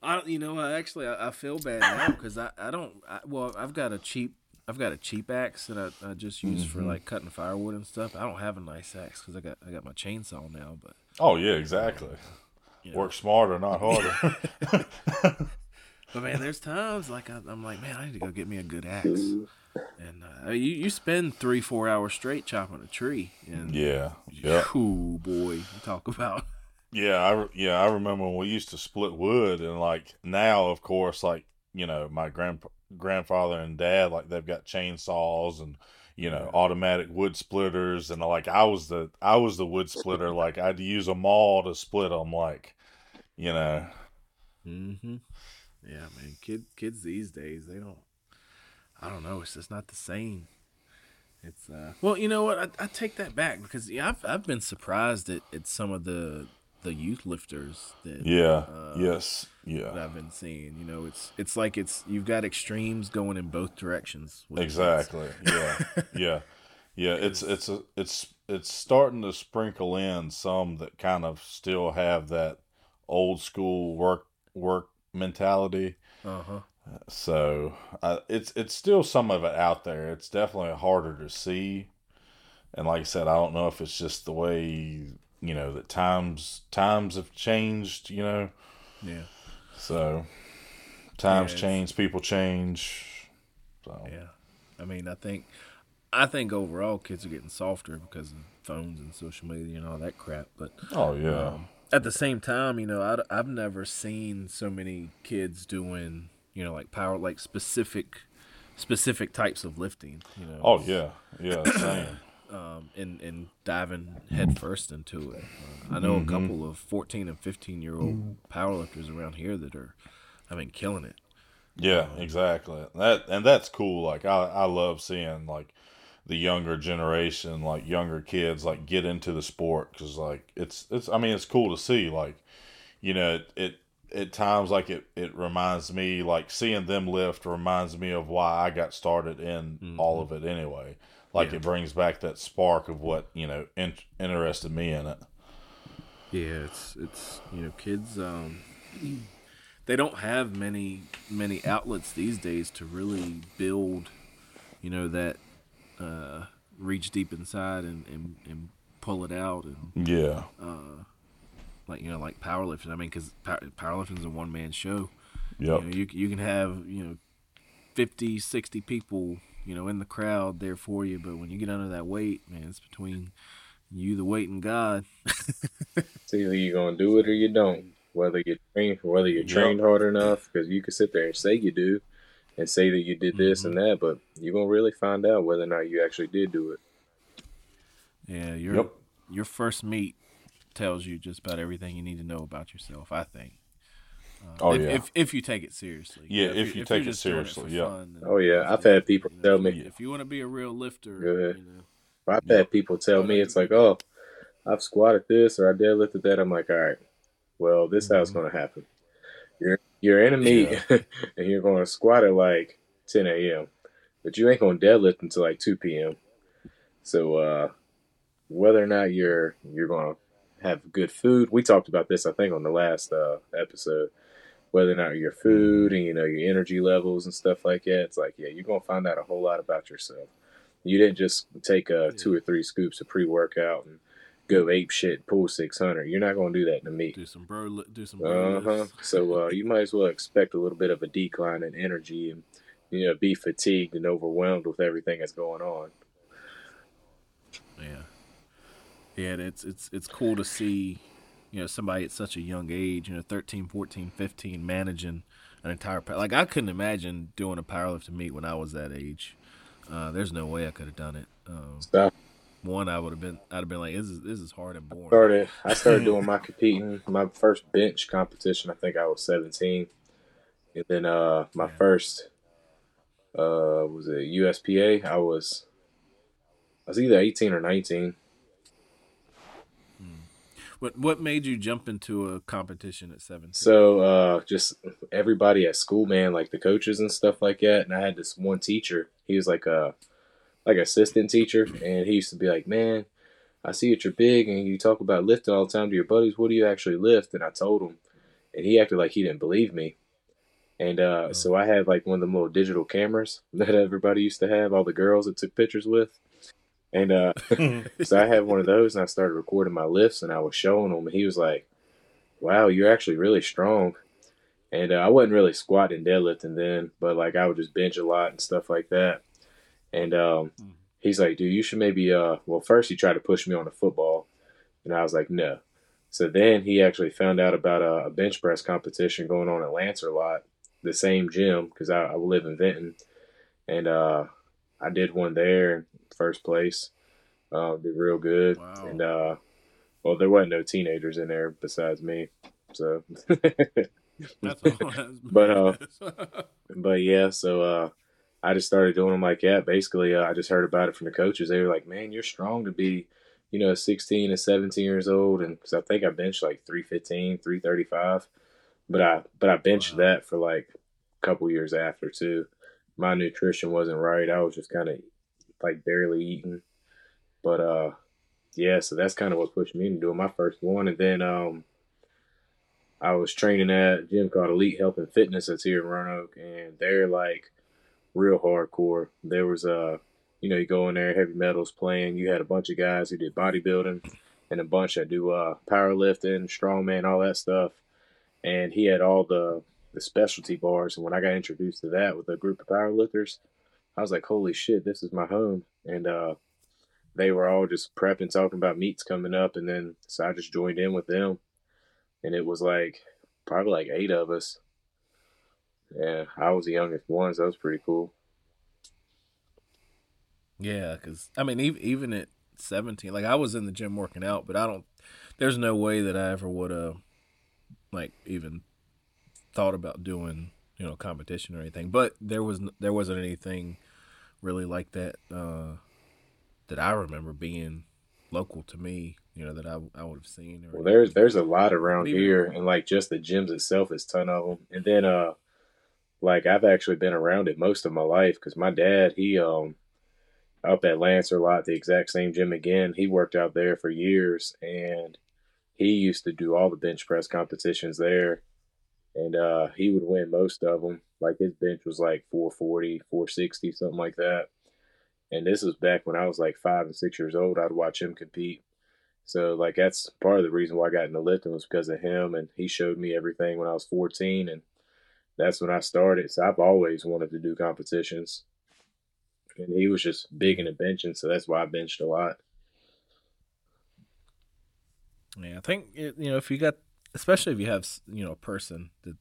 I, you know, I actually I, I feel bad now because I, I don't. I, well, I've got a cheap. I've got a cheap axe that I, I just use for mm-hmm. like cutting firewood and stuff. I don't have a nice axe because I got I got my chainsaw now. But Oh yeah, exactly. Yeah. Work smarter, not harder. but man, there's times like I, I'm like, man, I need to go get me a good axe. And uh, you you spend three four hours straight chopping a tree, and yeah, yeah, Ooh, boy, you talk about yeah. I yeah I remember when we used to split wood, and like now, of course, like you know, my grand grandfather and dad, like they've got chainsaws and you know automatic wood splitters, and like I was the I was the wood splitter. Like I'd use a maul to split them. Like you know, Mm-hmm. Yeah, man. Kid, kids these days, they don't. I don't know. It's just not the same. It's uh. Well, you know what? I, I take that back because yeah, I've I've been surprised at, at some of the the youth lifters that yeah, Uh, yes, that yeah, I've been seeing. You know, it's it's like it's you've got extremes going in both directions. exactly. Yeah, yeah, yeah. It's it's a, it's it's starting to sprinkle in some that kind of still have that old school work work mentality. Uh huh. So uh, it's it's still some of it out there. It's definitely harder to see, and like I said, I don't know if it's just the way you know that times times have changed. You know, Yeah. So times Yeah, change, people change. So Yeah, I mean, I think, I think overall kids are getting softer because of phones and social media and all that crap. But oh yeah, um, at the same time, you know, I, I've never seen so many kids doing, you know, like power, like specific, specific types of lifting. You know. oh yeah, yeah. Same. um, and and diving headfirst into it. Uh, I know a couple of fourteen and fifteen year old powerlifters around here that are, I mean, killing it. Yeah, exactly. That and that's cool. Like I, I love seeing like the younger generation, like younger kids, like get into the sport because like it's it's. I mean, it's cool to see. Like you know, it, it at times like it it reminds me like seeing them lift reminds me of why I got started in all of it anyway. Like Yeah. it brings back that spark of what you know in, interested me in it. Yeah, it's it's you know kids. Um, they don't have many many outlets these days to really build, you know, that uh, reach deep inside and, and, and pull it out and Yeah, like you know like powerlifting. I mean, because power, powerlifting is a one man show. yep, You, know, you you can have you know 50, 60 people you know in the crowd there for you, but when you get under that weight, man, it's between you, the weight, and God. It's either you're gonna do it or you don't. Whether you train, whether you're trained hard enough, because you can sit there and say you do, and say that you did this and mm-hmm. that, but you're gonna really find out whether or not you actually did do it. Yeah, your Yep. your first meet tells you just about everything you need to know about yourself. I think. Uh, Oh, if, yeah. if if you take it seriously. Yeah, know, if you you're take it seriously, for yeah. fun, then- Oh yeah, I've had people you know, tell me. you- if you want to be a real lifter, Go ahead. you know, I've had people tell me it's like, oh, I've squatted this or I deadlifted that. I'm like, all right, well, this is how it's Mm-hmm. gonna happen. You're you're in a meet and you're gonna squat at like 10 a.m., but you ain't gonna deadlift until like 2 p.m. So uh, whether or not you're you're gonna have good food, we talked about this I think on the last uh, episode. Whether or not your food and you know your energy levels and stuff like that, it's like yeah, you're gonna find out a whole lot about yourself. You didn't just take uh, two or three scoops of pre-workout and go ape shit, pull 600. You're not going to do that to me. do some bro, do some Uh huh. So uh, you might as well expect a little bit of a decline in energy and you know be fatigued and overwhelmed with everything that's going on. Yeah. Yeah, and it's it's it's cool to see, you know, somebody at such a young age, you know, 13, 14, 15 managing an entire power. Like I couldn't imagine doing a powerlifting meet when I was that age. Uh, there's no way I could have done it. Um, one, I would have been, I'd have been like, this is this is hard and boring. started I started doing my competing. My first bench competition, I think I was 17, and then uh my first uh was it USPA? I was I was either 18 or 19. What what made you jump into a competition at 17? So uh just everybody at school, man, like the coaches and stuff like that. And I had this one teacher. He was like a like assistant teacher, and he used to be like, "Man, I see that you're big, and you talk about lifting all the time to your buddies. What do you actually lift?" And I told him, and he acted like he didn't believe me. And uh, so I had like one of them little digital cameras that everybody used to have, all the girls that took pictures with. And uh, so I had one of those, and I started recording my lifts, and I was showing him, and he was like, "Wow, you're actually really strong." And uh, I wasn't really squatting and deadlifting then, but like I would just bench a lot and stuff like that. And um, he's like, "Dude, you should maybe." Uh, well, first he tried to push me on the football, and I was like, "No." So then he actually found out about a, a bench press competition going on at Lancerlot, the same gym, because I, I live in Vinton, and uh, I did one there, first place. Uh, did real good, Wow. and uh, well, there wasn't no teenagers in there besides me, so. That's all. That's But, uh, but yeah, so uh, I just started doing them like that. Basically, uh, I just heard about it from the coaches. They were like, "Man, you're strong to be, you know, 16 and 17 years old." And because I think I benched like 315, 335, but I but I benched Wow. that for like a couple years after too. My nutrition wasn't right. I was just kind of like barely eating. But uh, yeah, so that's kind of what pushed me into doing my first one, and then um. I was training at a gym called Elite Health and Fitness that's here in Roanoke, and they're like real hardcore. There was a, you know, you go in there, heavy metals playing. You had a bunch of guys who did bodybuilding, and a bunch that do uh, powerlifting, strongman, all that stuff. and he had all the the specialty bars. And when I got introduced to that with a group of powerlifters, I was like, "Holy shit, this is my home!" And uh, they were all just prepping, talking about meets coming up, and then so I just joined in with them, and it was like probably like eight of us. Yeah, I was the youngest one, so that was pretty cool. Yeah, because I mean, even at seventeen, like I was in the gym working out, but I don't. There's no way that I ever would have, like, even thought about doing you know competition or anything. But there was there wasn't anything really like that uh, that I remember being local to me. You know that I I would have seen. well, there's there's a lot around here, and like just the gyms itself is ton of them. And then uh, like I've actually been around it most of my life because my dad he um up at Lancerlot, the exact same gym again. He worked out there for years, and he used to do all the bench press competitions there and uh, he would win most of them. Like his bench was like 440, 460, something like that. And this was back when I was like five and six years old. I'd watch him compete. So like that's part of the reason why I got into lifting was because of him, and he showed me everything when I was 14, and that's when I started. So I've always wanted to do competitions, and he was just big into benching, so that's why I benched a lot. Yeah, I think you know if you got especially if you have you know a person that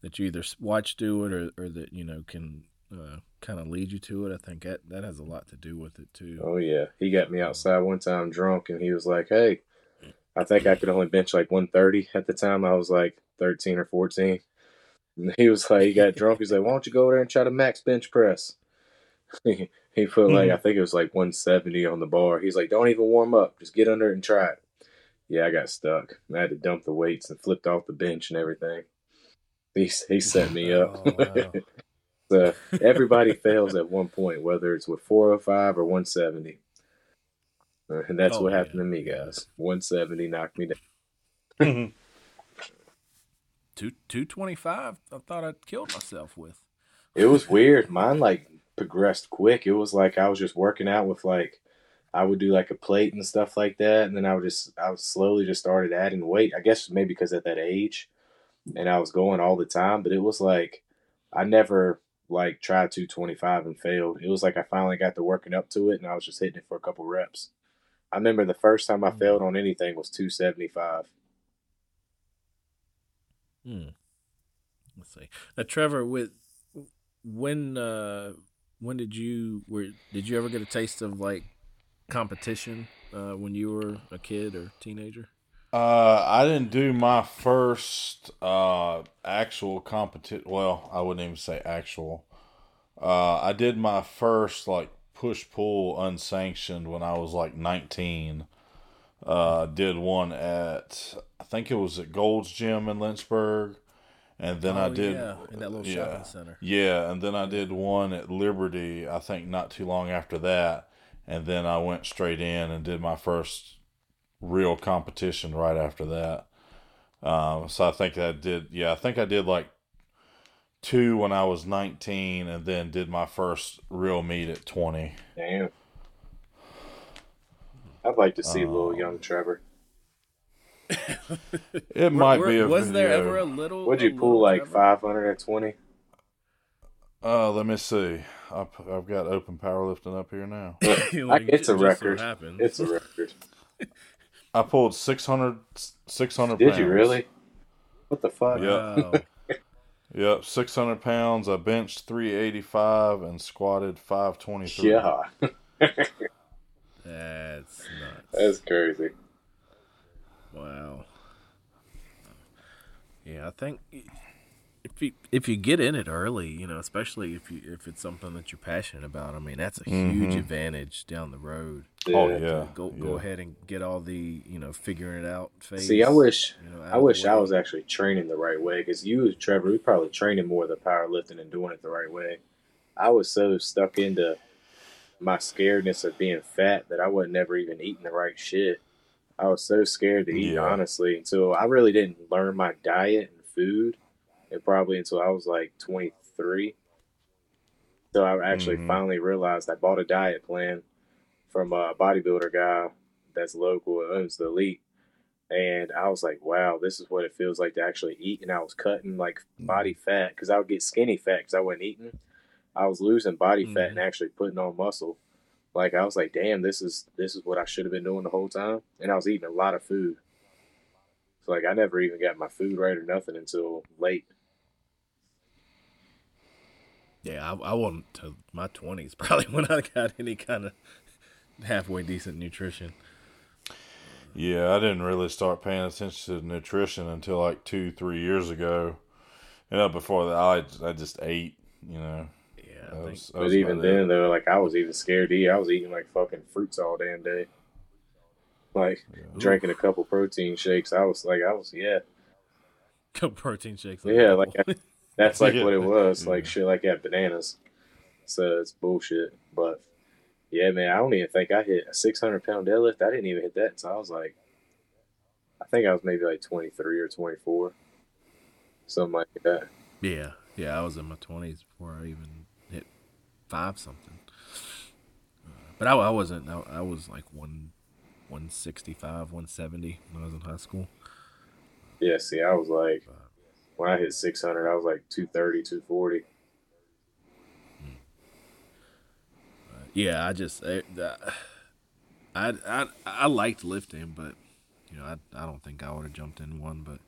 that you either watch do it or, or that you know can uh, kind of lead you to it. I think that that has a lot to do with it too. Oh yeah, he got me outside one time drunk, and he was like, "Hey, I think I could only bench like 130 at the time. I was like 13 or 14." And he was like, he got drunk. He's like, "Why don't you go over there and try to max bench press?" he put like I think it was like 170 on the bar. He's like, "Don't even warm up. Just get under it and try it." Yeah, I got stuck. I had to dump the weights and flipped off the bench and everything. He he set me up. Oh, wow. so everybody fails at one point, whether it's with 405 or 170. Uh, and that's oh, what happened to me, guys. 170 knocked me down. Two two twenty five. I thought I'd killed myself with. It was weird. Mine like progressed quick. It was like I was just working out with like I would do like a plate and stuff like that, and then I would just I would slowly just started adding weight. I guess maybe because at that age, and I was going all the time, but it was like I never like tried 225 and failed. It was like I finally got to working up to it, and I was just hitting it for a couple reps. I remember the first time I mm. failed on anything was 275. Hmm. Let's see. Now, Trevor, with when uh when did you were did you ever get a taste of like competition uh, when you were a kid or teenager? Uh, I didn't do my first uh, actual competition. Well, I wouldn't even say actual. Uh, I did my first like push pull unsanctioned when I was like 19. Uh, did one at I think it was at Gold's Gym in Lynchburg, and then oh, I did yeah, in that little yeah, shopping center. Yeah, and then I did one at Liberty. I think not too long after that, and then I went straight in and did my first real competition right after that. Um, so I think I did, yeah, I think I did like two when I was 19 and then did my first real meet at 20. Damn. I'd like to see uh, little young Trevor. it might were, be a Was there ever a little. Would you pull like 500 at 20? Uh, let me see. I've, I've got open powerlifting up here now. like, it's a record. It's a record. I pulled 600, 600 Did pounds. you really? What the fuck? Wow. yep, 600 pounds. I benched 385 and squatted 523. Yeah. That's nuts. That's crazy. Wow. Yeah, I think if you if you get in it early, you know, especially if you if it's something that you're passionate about, I mean, that's a mm-hmm. huge advantage down the road. Oh yeah, go yeah. go ahead and get all the you know figuring it out phase. See, I wish you know, I wish I was actually training the right way because you, Trevor, we probably training more than powerlifting and doing it the right way. I was so stuck into my scaredness of being fat that I wasn't never even eating the right shit. I was so scared to eat, yeah. honestly, until I really didn't learn my diet and food and probably until I was like 23. So I actually mm-hmm. finally realized I bought a diet plan from a bodybuilder guy that's local owns the elite. and I was like, wow, this is what it feels like to actually eat. And I was cutting like body fat because I would get skinny fat because I wasn't eating. I was losing body fat and actually putting on muscle. Like I was like, damn, this is this is what I should have been doing the whole time. And I was eating a lot of food. So like I never even got my food right or nothing until late. Yeah, I, I wasn't to my twenties probably when I got any kind of halfway decent nutrition. Yeah, I didn't really start paying attention to nutrition until like two, three years ago. You know, before that, I I just ate. You know. Yeah, That I think, was- But even then though, like I was even scared to eat. I was eating like fucking fruits all damn day. Like drinking a couple protein shakes. I was like I was yeah. Couple protein shakes. Yeah, like that's like what it was. Like shit like that bananas. So it's bullshit. But yeah, man, I don't even think I hit a six hundred pound deadlift. I didn't even hit that So I was like I think I was maybe like twenty three or twenty four. Something like that. yeah, yeah. I was in my twenties before I even hit five something. Uh, But I, I wasn't. I, I was like one, one sixty five, one seventy when I was in high school. Yeah, see, I was like when I hit six hundred, I was like 230, 240. Yeah, I just I I I, I liked lifting, but you know I I don't think I would have jumped in one. But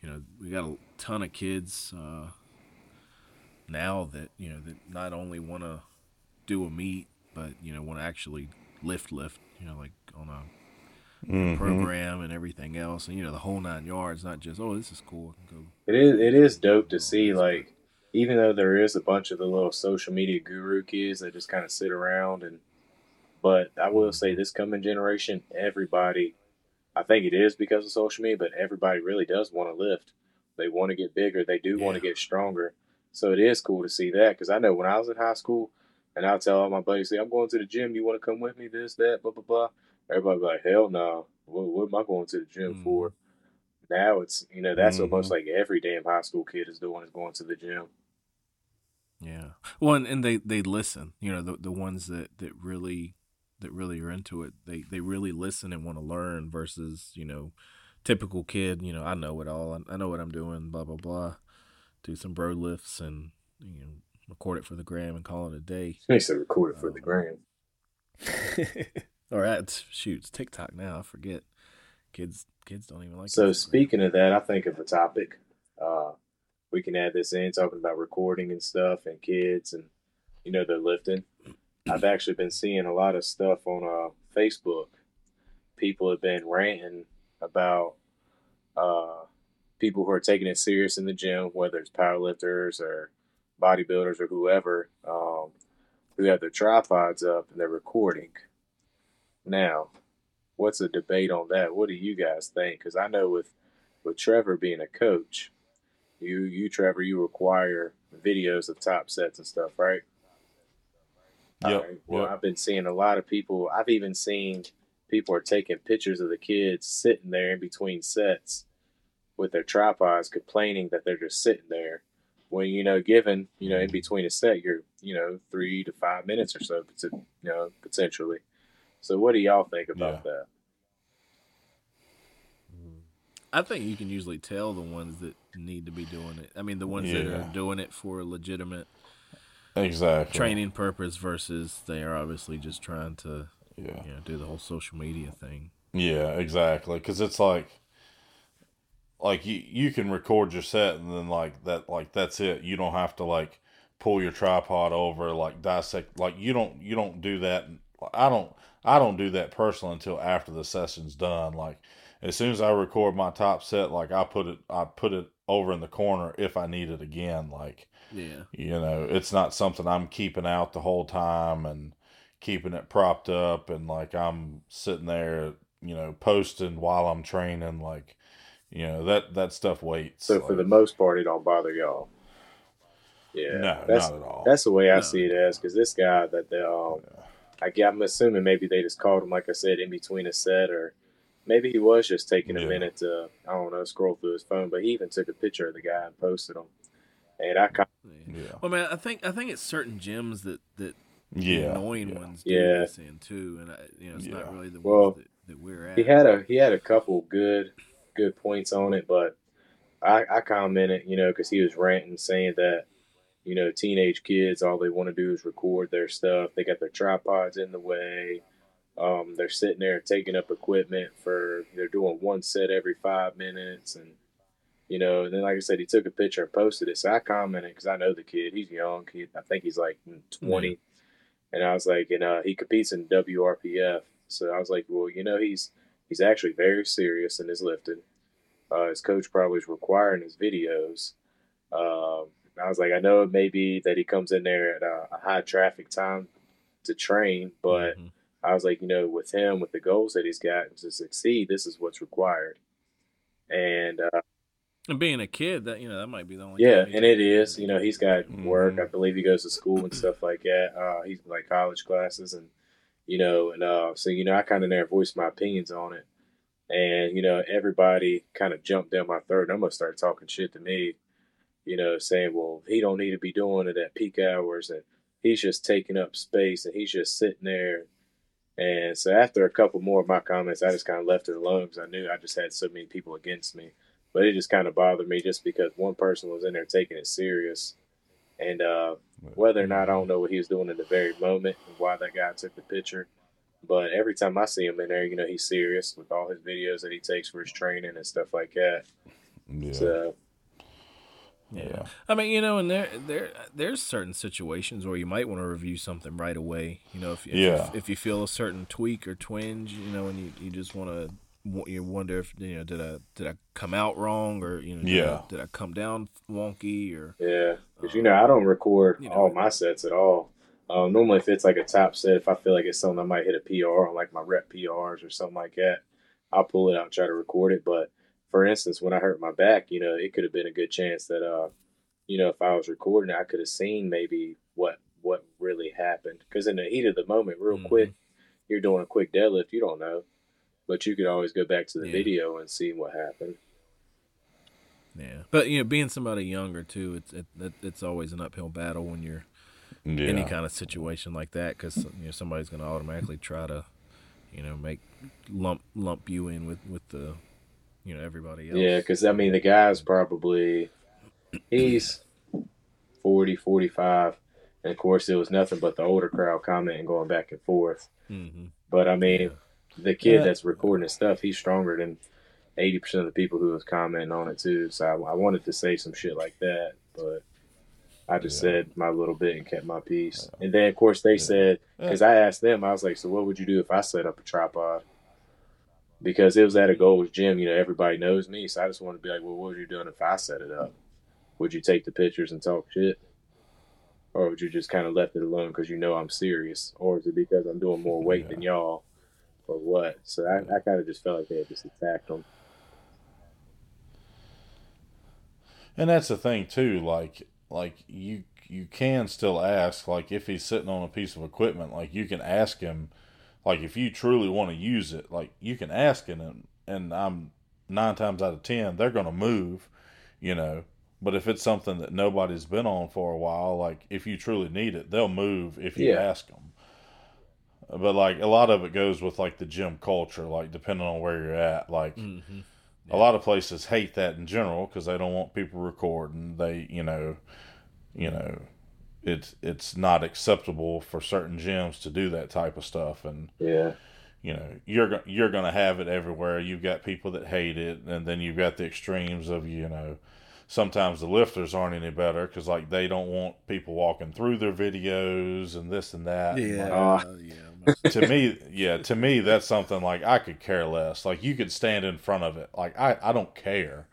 you know we got a ton of kids uh, now that you know that not only want to do a meet, but you know want to actually lift lift. You know like on a Mm-hmm. program and everything else, and you know the whole nine yards, not just oh this is cool. Go. It is it is dope to see like even though there is a bunch of the little social media guru kids that just kind of sit around and but I will say this coming generation everybody I think it is because of social media but everybody really does want to lift. They want to get bigger. They do want to get stronger. So it is cool to see that because I know when I was in high school and I'll tell all my buddies say I'm going to the gym. You want to come with me? This that blah blah blah everybody be like hell no what, what am I going to the gym Mhm. for now it's you know that's Mhm. almost like every damn high school kid is doing is going to the gym. Yeah. Well, and, and they they listen. You know, the the ones that that really that really are into it. They they really listen and want to learn versus you know, typical kid. You know, I know it all. I, I know what I'm doing. Blah blah blah. Do some bro lifts and you know record it for the gram and call it a day. He said record it for the gram. or that's shoot, it's TikTok now. I forget. Kids kids don't even like. So speaking of that, I think of a topic. Uh, we can add this in talking about recording and stuff and kids and you know they're lifting. I've actually been seeing a lot of stuff on uh, Facebook. People have been ranting about uh, people who are taking it serious in the gym, whether it's powerlifters or bodybuilders or whoever, um, who have their tripods up and they're recording. Now, what's a debate on that? What do you guys think? Because I know with with Trevor being a coach, you you Trevor, you require videos of top sets and stuff, right? Right. Well, yep. I've been seeing a lot of people. I've even seen people are taking pictures of the kids sitting there in between sets with their tripods, complaining that they're just sitting there. When you know, given you know, in mm-hmm. between a set, you're you know three to five minutes or so, you know, potentially. So, what do y'all think about that? I think you can usually tell the ones that need to be doing it. I mean, the ones that are doing it for a legitimate Exactly. training purpose versus they are obviously just trying to Yeah. you know do the whole social media thing. Yeah, exactly. Because it's like, like you you can record your set and then like that like that's it. You don't have to like pull your tripod over like dissect like you don't you don't do that. I don't I don't do that personally until after the session's done. Like as soon as I record my top set, like I put it I put it over in the corner if I need it again. Like Yeah, you know, it's not something I'm keeping out the whole time and keeping it propped up and like I'm sitting there, you know, posting while I'm training. Like, you know, that that stuff waits. So, for the most part, it don't bother y'all. Yeah, no, that's not at all. that's the way I No. see it as because this guy that they um, I get, I'm assuming maybe they just called him like I said in between a set or maybe he was just taking a Yeah. minute to I don't know scroll through his phone, but he even took a picture of the guy and posted him. And I kind yeah. yeah, Well, man, I think I think it's certain gyms that that the yeah, annoying yeah. ones do Yeah. this in too, and I, you know it's Yeah. not really the Well, ones that, that we're at. he had a he had a couple good good points on it, but I, I commented, you know, because he was ranting, saying that, you know, teenage kids, all they want to do is record their stuff. They got their tripods in the way. Um, they're sitting there taking up equipment for, they're doing one set every five minutes. And, you know, and then, like I said, he took a picture and posted it. So I commented because I know the kid. He's young. He, I think he's like 20. Mm-hmm. And I was like, and uh, he competes in WRPF. So I was like, well, you know, he's he's actually very serious in his lifting. Uh, his coach probably is requiring his videos. Um, I was like, I know it may be that he comes in there at a, a high traffic time to train, but mm-hmm. I was like, you know, with him, with the goals that he's got to succeed, this is what's required. And uh, and being a kid, that you know, that might be the only. Yeah, and it is. You know, he's got mm-hmm. work. I believe he goes to school and stuff like that. Uh, he's like college classes, and you know, and uh, so you know, I kind of never voiced my opinions on it, and you know, everybody kind of jumped down my throat. And I'm gonna start talking shit to me, you know, saying, well, he don't need to be doing it at peak hours, and he's just taking up space, and he's just sitting there. And so after a couple more of my comments, I just kind of left it alone because I knew I just had so many people against me. But it just kind of bothered me just because one person was in there taking it serious. And uh, whether or not I don't know what he was doing in the very moment and why that guy took the picture. But every time I see him in there, you know, he's serious with all his videos that he takes for his training and stuff like that. Yeah. So, yeah. I mean, you know, and there there there's certain situations where you might want to review something right away. You know, if, if yeah. if, if you feel a certain tweak or twinge, you know, and you, you just want to you wonder if you know did I did I come out wrong or you know did yeah I, did I come down wonky or yeah because um, you know I don't record you know, all my sets at all. Um, normally, if it's like a top set, if I feel like it's something I might hit a PR on like my rep PRs or something like that, I'll pull it out and try to record it. But for instance, when I hurt my back, you know, it could have been a good chance that uh, you know, if I was recording, I could have seen maybe what what really happened. Because in the heat of the moment, real mm-hmm. quick, you're doing a quick deadlift, you don't know but you could always go back to the yeah. video and see what happened. Yeah, but you know, being somebody younger too, it's it, it's always an uphill battle when you're yeah. any kind of situation like that because you know somebody's going to automatically try to, you know, make lump lump you in with with the, you know, everybody else. Yeah, because I mean the guy's probably he's 40, 45. and of course it was nothing but the older crowd commenting, going back and forth. Mm-hmm. But I mean. Yeah the kid yeah. that's recording his stuff, he's stronger than eighty percent of the people who was commenting on it too. So I, I, wanted to say some shit like that, but I just yeah. said my little bit and kept my peace. Yeah. And then of course they said because I asked them, I was like, "So what would you do if I set up a tripod?" Because it was at a Gold's gym, you know, everybody knows me, so I just wanted to be like, "Well, what would you doing if I set it up? Would you take the pictures and talk shit?" Or would you just kind of left it alone because you know I'm serious? Or is it because I'm doing more weight than y'all or what. So I, I kind of just felt like they had just attacked him. And that's the thing too, like like you you can still ask, like if he's sitting on a piece of equipment, like you can ask him, like if you truly want to use it, like you can ask him, and and I'm nine times out of ten they're gonna move, you know. But if it's something that nobody's been on for a while, like if you truly need it, they'll move if you yeah. ask them but like a lot of it goes with like the gym culture like depending on where you're at like mm-hmm. yeah. a lot of places hate that in general because they don't want people recording they you know you know it's it's not acceptable for certain gyms to do that type of stuff and yeah you know you're you're going to have it everywhere you've got people that hate it and then you've got the extremes of you know sometimes the lifters aren't any better because like they don't want people walking through their videos and this and that yeah, like, uh, yeah to me, yeah, to me, that's something like I could care less. Like you could stand in front of it. Like I, I don't care.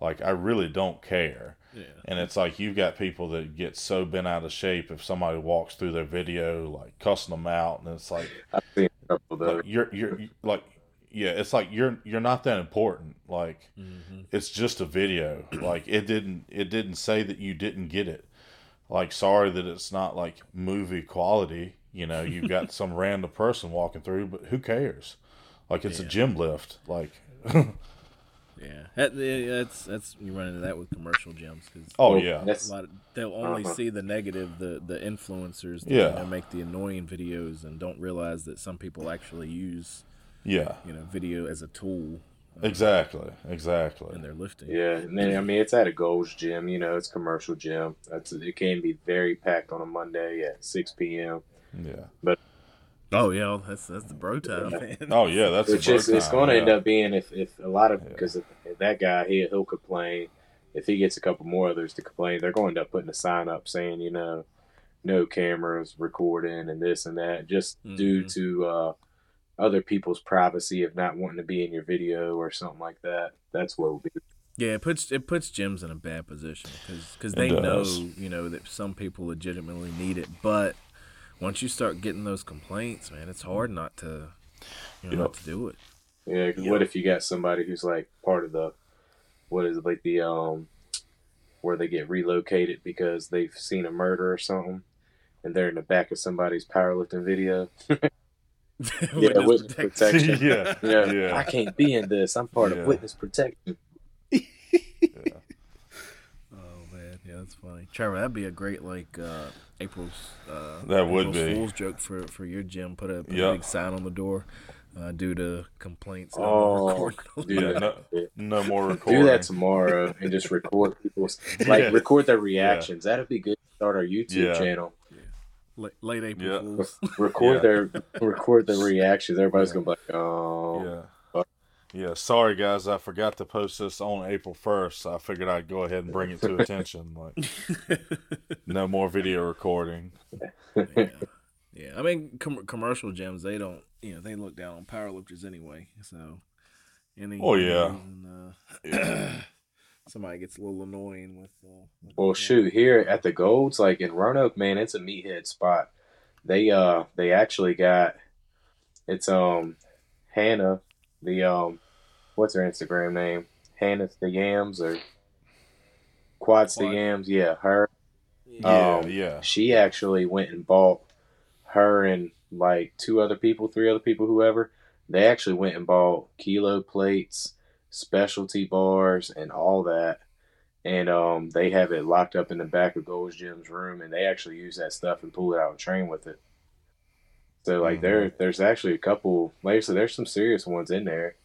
Like I really don't care. Yeah. And it's like you've got people that get so bent out of shape if somebody walks through their video, like cussing them out, and it's like, like you're you're like yeah, it's like you're you're not that important. Like mm-hmm. it's just a video. Like it didn't it didn't say that you didn't get it. Like sorry that it's not like movie quality. You know, you've got some random person walking through, but who cares? Like it's yeah. a gym lift. Like, yeah, that, that's that's you run into that with commercial gyms because oh yeah, of, they'll only uh-huh. see the negative, the the influencers, that, yeah, you know, make the annoying videos and don't realize that some people actually use yeah, you know, video as a tool Exactly, exactly. and they're lifting. Yeah, and then I mean it's at a Gold's Gym. You know, it's commercial gym. That's it can be very packed on a Monday at six p.m. Yeah. Oh yeah, that's that's the bro time, man. Oh yeah, that's Which the is it's going to end up being if, if a lot of because if, if that guy he he'll complain if he gets a couple more others to complain they're going to end up putting a sign up saying you know no cameras recording and this and that just due Mhm. to uh, other people's privacy of not wanting to be in your video or something like that. That's what will be. Yeah, it puts it puts gyms in a bad position because It they know you know that some people legitimately need it, but once you start getting those complaints, man, it's hard not to you know Yep. not to do it. Yeah, 'cause what if you got somebody who's like part of the what is it like the um where they get relocated because they've seen a murder or something and they're in the back of somebody's powerlifting video. Witness witness protection. protection. yeah, Yeah, Yeah. I can't be in this. I'm part Yeah. of witness protection. Oh man, yeah, that's funny. Trevor, that'd be a great like uh, April's uh, That would April's be. Fool's joke for for your gym. Put a, put a big sign on the door uh, due to complaints. Oh, recording. dude. Yeah, no, no more recording. Do that tomorrow and just record people's like Yeah. record their reactions. That'd be good to start our YouTube Yeah. channel. late, late April Yeah. Fools. Record Yeah. their record the reactions. Everybody's gonna be like, oh Yeah. Yeah, sorry guys, I forgot to post this on April 1st. I figured I'd go ahead and bring it to attention. Like, no more video recording. yeah. yeah, I mean, com- commercial gyms they don't, you know, they look down on powerlifters anyway. So, any Oh, yeah. reason, uh, somebody gets a little annoying with. Uh, with Well, the- shoot, here at the Golds, like in Roanoke, man, it's a meathead spot. They uh they actually got it's um Hannah, the um what's her Instagram name? Hannah the Yams or Quads the Yams, yeah, her. Yeah, Um, yeah. She actually went and bought her and like two other people, three other people, whoever. They actually went and bought kilo plates, specialty bars, and all that. And um, they have it locked up in the back of Gold's Gym's room, and they actually use that stuff and pull it out and train with it. So like there, there's actually a couple. Like I said, there's some serious ones in there.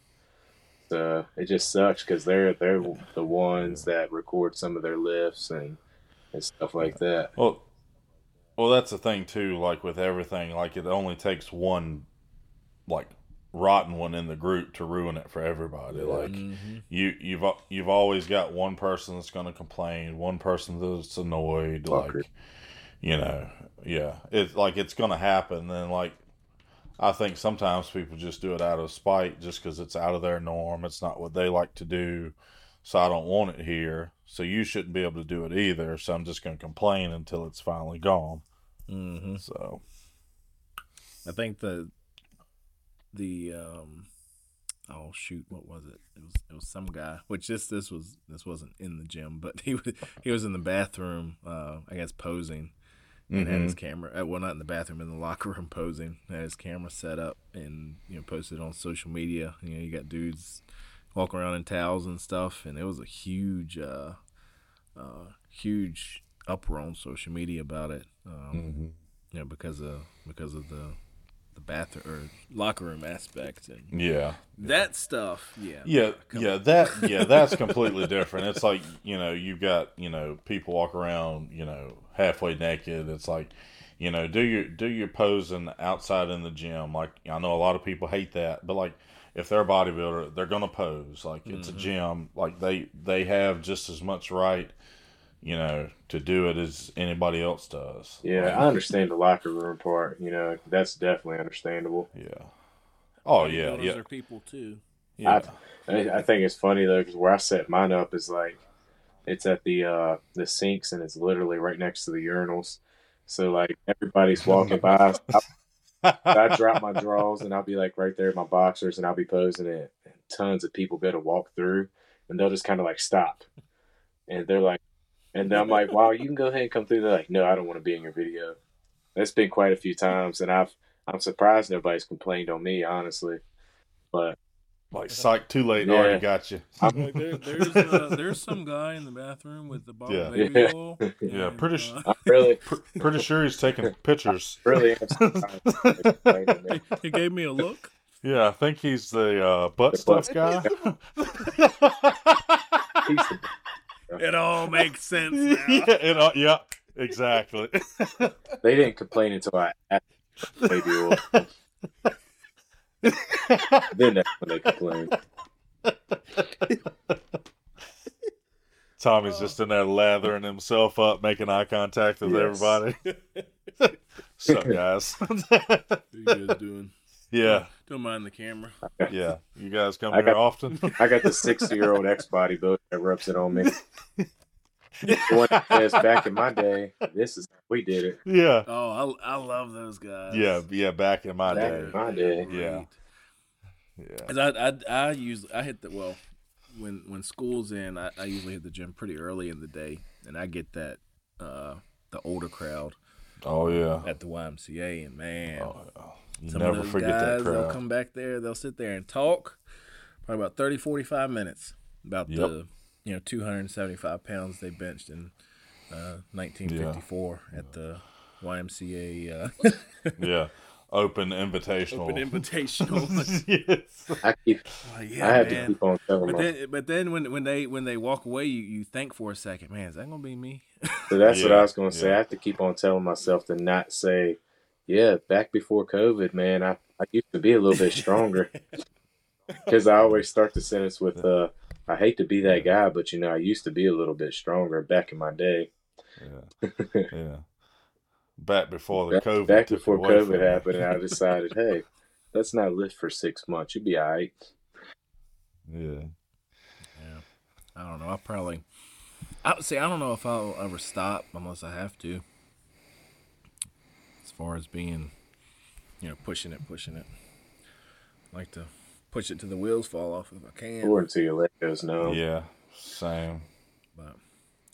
So it just sucks because they're they're the ones that record some of their lifts and and stuff like that. Well, well, that's the thing too. Like with everything, like it only takes one, like rotten one in the group to ruin it for everybody. Like Mhm. you, you've you've always got one person that's going to complain, one person that's annoyed. Fucker. Like, you know, yeah, it's like it's going to happen. And like, I think sometimes people just do it out of spite, just because it's out of their norm. It's not what they like to do, so I don't want it here. So you shouldn't be able to do it either. So I'm just going to complain until it's finally gone. Mhm. So I think the the um oh shoot what was it it was it was some guy which this this was this wasn't in the gym but he was he was in the bathroom uh I guess posing and had his camera uh, well not in the bathroom in the locker room posing had his camera set up and you know posted on social media. You know you got dudes walking around in towels and stuff and it was a huge uh uh huge uproar on social media about it um you know because of because of the bathroom or locker room aspect and yeah, that stuff yeah Yeah, yeah, that yeah, that's completely different. It's like you know, you've got you know people walk around you know halfway naked. It's like you know, do your do your posing outside in the gym. Like I know a lot of people hate that, but like if they're a bodybuilder, they're gonna pose. Like it's a mm-hmm. gym. Like they they have just as much right, you know, to do it as anybody else does. Yeah, I understand the locker room part. You know, that's definitely understandable. Yeah. Oh yeah, Bodybuilders yeah, are people too yeah. I, I think it's funny though because where I set mine up is like it's at the uh the sinks and it's literally right next to the urinals. So like everybody's walking by. I, I drop my drawers and I'll be like right there in my boxers and I'll be posing it. And tons of people better walk through and they'll just kind of like stop. And they're like, and I'm like, wow, you can go ahead and come through. They're like, no, I don't want to be in your video. That's been quite a few times and I've, I'm surprised nobody's complained on me, honestly. But Like psych, too late. Yeah. Already got you. like there, there's uh, there's some guy in the bathroom with the bottle Yeah. baby Yeah. oil Yeah, and, pretty uh, I'm really, Pr- pretty sure he's taking pictures. really am surprised nobody's complaining on me. he gave me a look Yeah, I think he's the uh, butt The stuff butt guy. He's the- It all makes sense now. yeah, it, uh, yeah, exactly. they didn't complain until I asked baby oil. then that's when they complained. Tommy's just in there lathering himself up, making eye contact with Yes. everybody. Sup, guys? What you guys doing? Yeah, Don't mind the camera. yeah. You guys come I here got- often? I got the 60 year old ex bodybuilder that rubs it on me. The one says back in my day, this is how we did it. yeah, Oh, I, I love those guys. yeah, yeah. Back in my Back day. in my day. Yeah. Yeah, 'Cause I, I, I usually I hit the well when when school's in. I, I usually hit the gym pretty early in the day, and I get that uh, the older crowd oh yeah. at the YMCA, and man, Oh, yeah. You some never of those forget guys that they'll come back there, they'll sit there and talk, probably about 30, 45 minutes about Yep. the you know two hundred and seventy five pounds they benched in uh, nineteen fifty four at the YMCA uh, yeah, open invitational. Open Invitational. yes. I keep, Like, yeah, I had man. to keep on telling But then, but then when when they when they walk away, you, you think for a second, man, is that gonna be me? So that's what I was going to say. yeah. I have to keep on telling myself to not say, yeah, back before COVID, man, I, I used to be a little bit stronger. Because I always start the sentence with, uh, I hate to be that guy, but you know, I used to be a little bit stronger back in my day. Yeah. yeah. Back before the Back, COVID. back took before COVID happened, I decided, hey, let's not lift for six months. You'll be all right. Yeah. Yeah, I don't know. I probably, I would say, I don't know if I'll ever stop unless I have to. As far as being, you know, pushing it, pushing it. I like to push it to the wheels fall off if I can. Or until your leg goes numb. Yeah. Same. But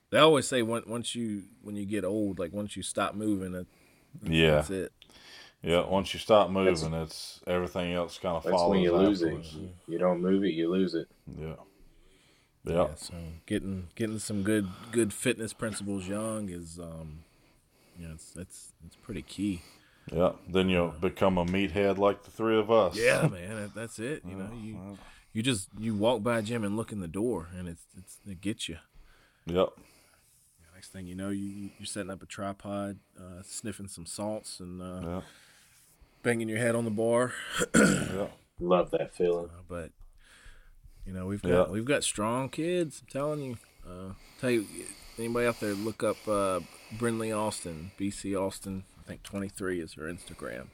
they always say when, once you when you get old, like once you stop moving, that, Yeah. that's it. Yeah. Once you stop moving, it's everything else kind of That's follows. when you lose it. afterwards. You don't move it, you lose it. Yeah. Yeah. Yeah, so getting getting some good good fitness principles young is um, you know, it's it's it's pretty key. Yeah. Then you'll become a meathead like the three of us. Yeah, man, that, that's it. You know, you you just you walk by a gym and look in the door, and it's it's it gets you. Yep. Next thing you know, you you're setting up a tripod, uh, sniffing some salts, and uh, Yeah. banging your head on the bar. Yeah. Love that feeling. Uh, but you know, we've got Yeah. we've got strong kids. I'm telling you. Uh, tell you, anybody out there, look up uh, Brinley Austin, BC Austin. I think 23 is her Instagram.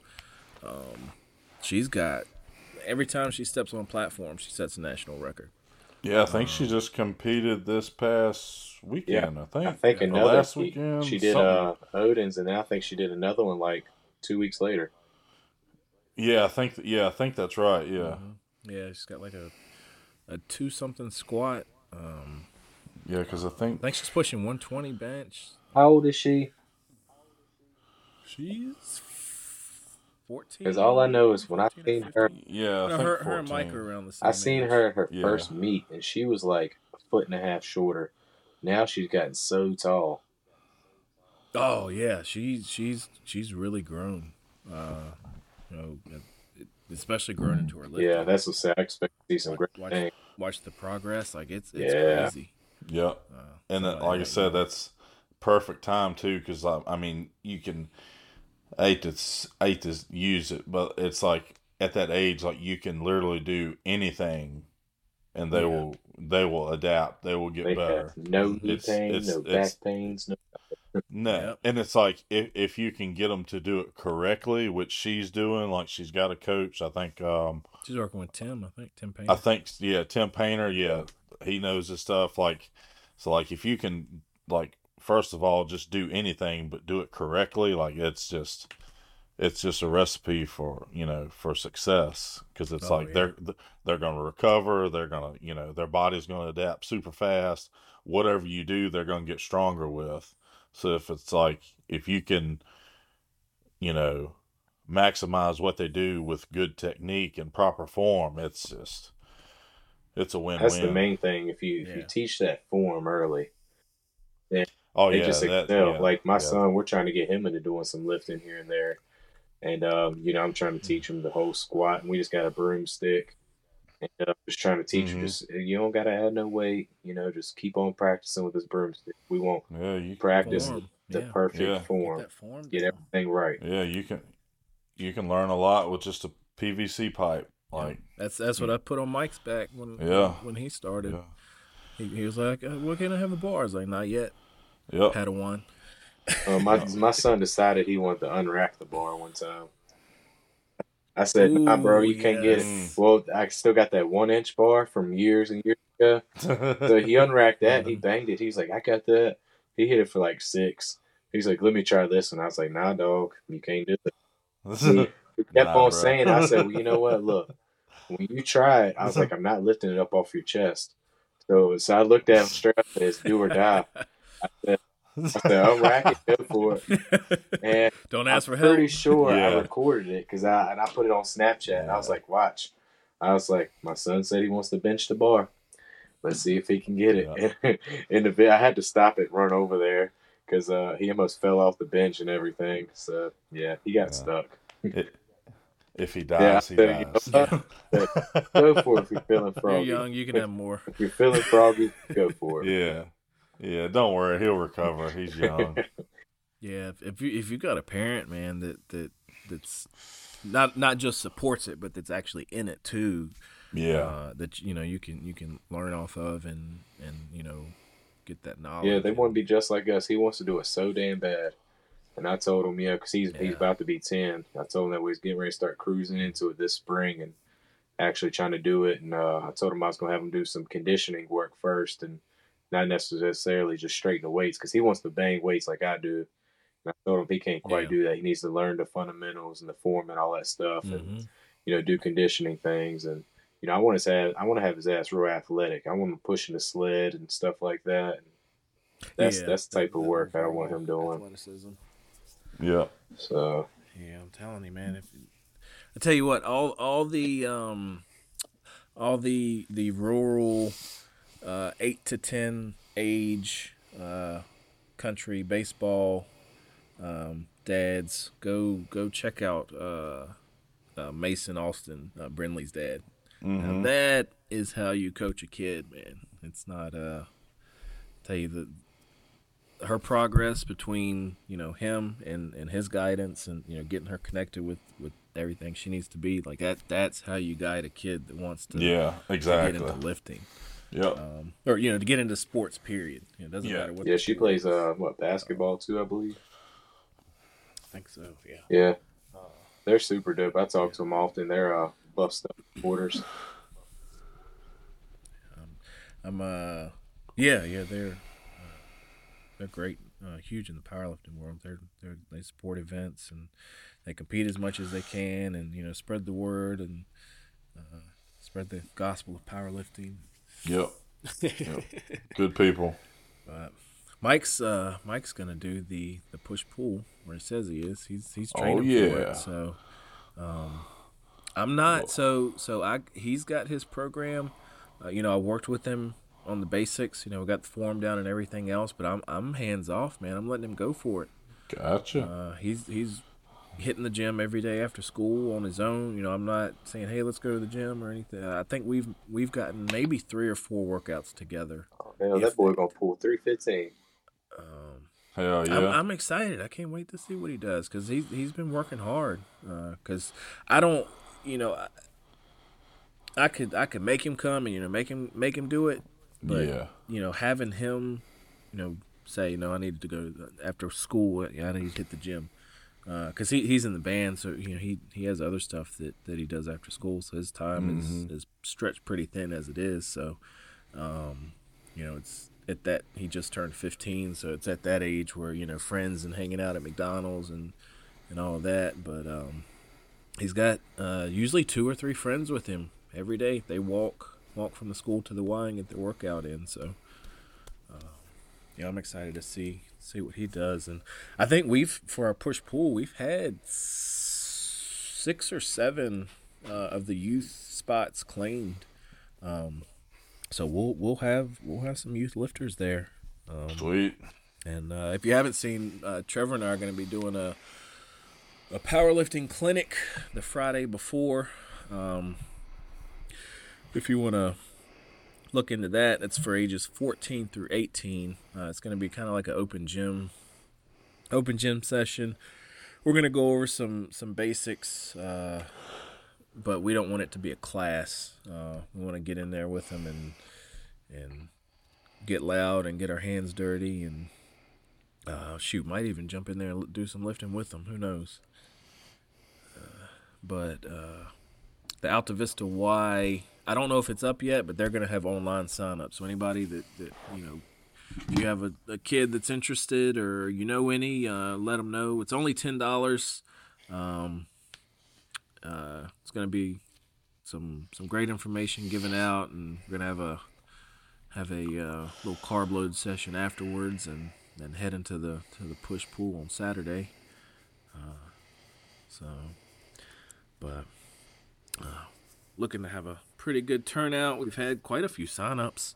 Um, she's got every time she steps on a platform, she sets a national record. Yeah. I think she just competed this past weekend. I think. I think another last week weekend. she did something. uh Odin's, and then I think she did another one like two weeks later. Yeah. I think. Yeah. I think that's right. Yeah. Yeah, she's got like a a two something squat. Um, Yeah. Because I think I think she's pushing 120 bench. How old is she? She's 14. Because all I know is when I seen her, Yeah, I No, her, her and Mike are around the same. I seen age. her at her Yeah. first meet, and she was like a foot and a half shorter. Now she's gotten so tall. Oh yeah, she's she's she's really grown. Uh, you know, especially grown into her lifting. Yeah, that's what I expect to see some great watch, watch the progress. Like it's it's Yeah. crazy. Yeah, Uh, and then, like I like said, that's perfect time too, because I, I mean, you can eight to eight to use it, but it's like at that age, like you can literally do anything, and they Yeah. will they will adapt. They will get They better. have no knee It's- pain, it's- no it's- back pains, no No, Yep. and it's like if if you can get them to do it correctly, which she's doing, like she's got a coach. I think um She's working with Tim. I think Tim Payne. I think yeah, Tim Painter, yeah, he knows his stuff. Like, so like if you can like first of all just do anything but do it correctly, like it's just it's just a recipe for you know for success because it's Oh, like yeah. they're they're gonna recover, they're gonna you know their body's gonna adapt super fast. Whatever you do, they're gonna get stronger with. So if it's like if you can, you know, maximize what they do with good technique and proper form, it's just it's a win-win. That's the main thing. If you if Yeah. you teach that form early, oh they yeah, just that, excel. yeah, like my yeah. son, we're trying to get him into doing some lifting here and there. and um, you know I'm trying to teach him the whole squat, and we just got a broomstick. And I'm uh, just trying to teach him, Mhm. just you don't gotta add no weight, you know, just keep on practicing with this broomstick. We want Yeah, you practice Form, the yeah. perfect Yeah. Get form, that form get everything right. yeah you can you can learn a lot with just a PVC pipe. Like That's that's what I put on Mike's back when Yeah. when he started. yeah, He, he was like, uh, "What can I have the bar?" I was like, "Not yet." Yep. Had a one. Uh, my my son decided he wanted to unrack the bar one time. I said, "Nah, bro, you can't get it." Well, I still got that one inch bar from years and years ago. So he unracked that. He banged it. He's like, "I got that." He hit it for like six. He's like, "Let me try this," and I was like, "Nah, dog, you can't do it." He, he kept Nah, on bro. saying, "I said, well, you know what? Look, when you try it, I was like, I'm not lifting it up off your chest." So, so I looked at him straight up. and It's do or die. I said, I said, "Unrack it, go for it." And Don't ask I'm for help. pretty sure I recorded it because I and I put it on Snapchat. And I was like, "Watch." I was like, "My son said he wants to bench the bar. Let's see if he can get it." In the vid, I had to stop it, run over there because uh, he almost fell off the bench and everything. So yeah, he got Yeah. stuck. It- if he Yeah, dies, he so, you dies. know, Go for it if you're feeling You're young. You can have more. If you're feeling froggy, go for it. Yeah, yeah. Don't worry, he'll recover. He's young. Yeah, if, if you if you got a parent, man, that that that's not not just supports it, but that's actually in it too. Yeah, Uh, that you know you can you can learn off of and and you know get that knowledge. Yeah, they want to be just like us. He wants to do it so damn bad. And I told him, yeah, because he's he's about to be ten. I told him that we was getting ready to start cruising into it this spring and actually trying to do it. And uh, I told him I was gonna have him do some conditioning work first, and not necessarily just straighten the weights because he wants to bang weights like I do. And I told him he can't quite Yeah. do that. He needs to learn the fundamentals and the form and all that stuff, and Mhm. you know, do conditioning things. And you know, I want his ass, I want to have his ass real athletic. I want him pushing the sled and stuff like that. And that's Yeah, that's the type of work I don't want him doing. Athleticism. yeah. So Yeah, I'm telling you, man. If I tell you what, all all the um, all the the rural uh, eight to ten age uh, country baseball um, dads, go go check out uh, uh, Mason Austin, uh, Brindley's dad. Now that is how you coach a kid, man. It's not uh, tell you the her progress between you know him and and his guidance and you know getting her connected with with everything she needs to be like that that's how you guide a kid that wants to, Yeah, to exactly. get into lifting Yep. um, or you know to get into sports period you know, it doesn't Yeah. matter what yeah, she plays is. uh what basketball too, I believe. I think so yeah Yeah, they're super dope. I talk to them often. They're uh buff stuff supporters. I'm uh yeah yeah they're uh, they're great uh, huge in the powerlifting world they're they are they support events and they compete as much as they can and you know spread the word and uh, spread the gospel of powerlifting Yep. Yep. Good people. But Mike's uh Mike's gonna do the the push pull where it says he is. He's he's training for yeah. it. So um I'm not so so I he's got his program. Uh, you know, I worked with him on the basics, you know, we got the form down and everything else, but I'm I'm hands off, man. I'm letting him go for it. Gotcha. Uh he's he's hitting the gym every day after school on his own. You know, I'm not saying, "Hey, let's go to the gym" or anything. I think we've we've gotten maybe 3 or 4 workouts together. Oh, hell, If- that boy gonna pull three fifteen. Um Hell yeah. I'm, I'm excited. I can't wait to see what he does because he's he's been working hard. Because I don't, you know, I, I could I could make him come and you know make him make him do it, but yeah. you know having him, you know, say you know I needed to go after school. I need to hit the gym because he he's in the band, so you know he he has other stuff that that he does after school. So his time is is stretched pretty thin as it is. So, um, you know, it's at that he just turned 15, so it's at that age where you know friends and hanging out at McDonald's and and all that. But um, he's got uh, usually two or three friends with him every day. They walk walk from the school to the Y and get their workout in. So, uh, yeah, I'm excited to see see what he does. And I think we've for our push pull we've had six or seven uh, of the youth spots claimed. Um, so we'll we'll have we'll have some youth lifters there. Um, Sweet. and uh, if you haven't seen, uh, Trevor and I are going to be doing a a powerlifting clinic the Friday before. Um, if you want to look into that, it's for ages 14 through 18. Uh, it's going to be kind of like an open gym, open gym session. We're going to go over some some basics, uh, but we don't want it to be a class. Uh, we want to get in there with them and and get loud and get our hands dirty and uh, shoot, might even jump in there and do some lifting with them. Who knows? Uh, but uh, the Altavista Y, I don't know if it's up yet, but they're going to have online sign up. So anybody that, that you know, if you have a, a kid that's interested or you know any, uh, let them know. It's only ten dollars. Um, uh, it's going to be some some great information given out, and we're going to have a have a uh, little carb load session afterwards, and then head into the to the push pull on Saturday. Uh, so, but uh, looking to have a pretty good turnout. We've had quite a few signups,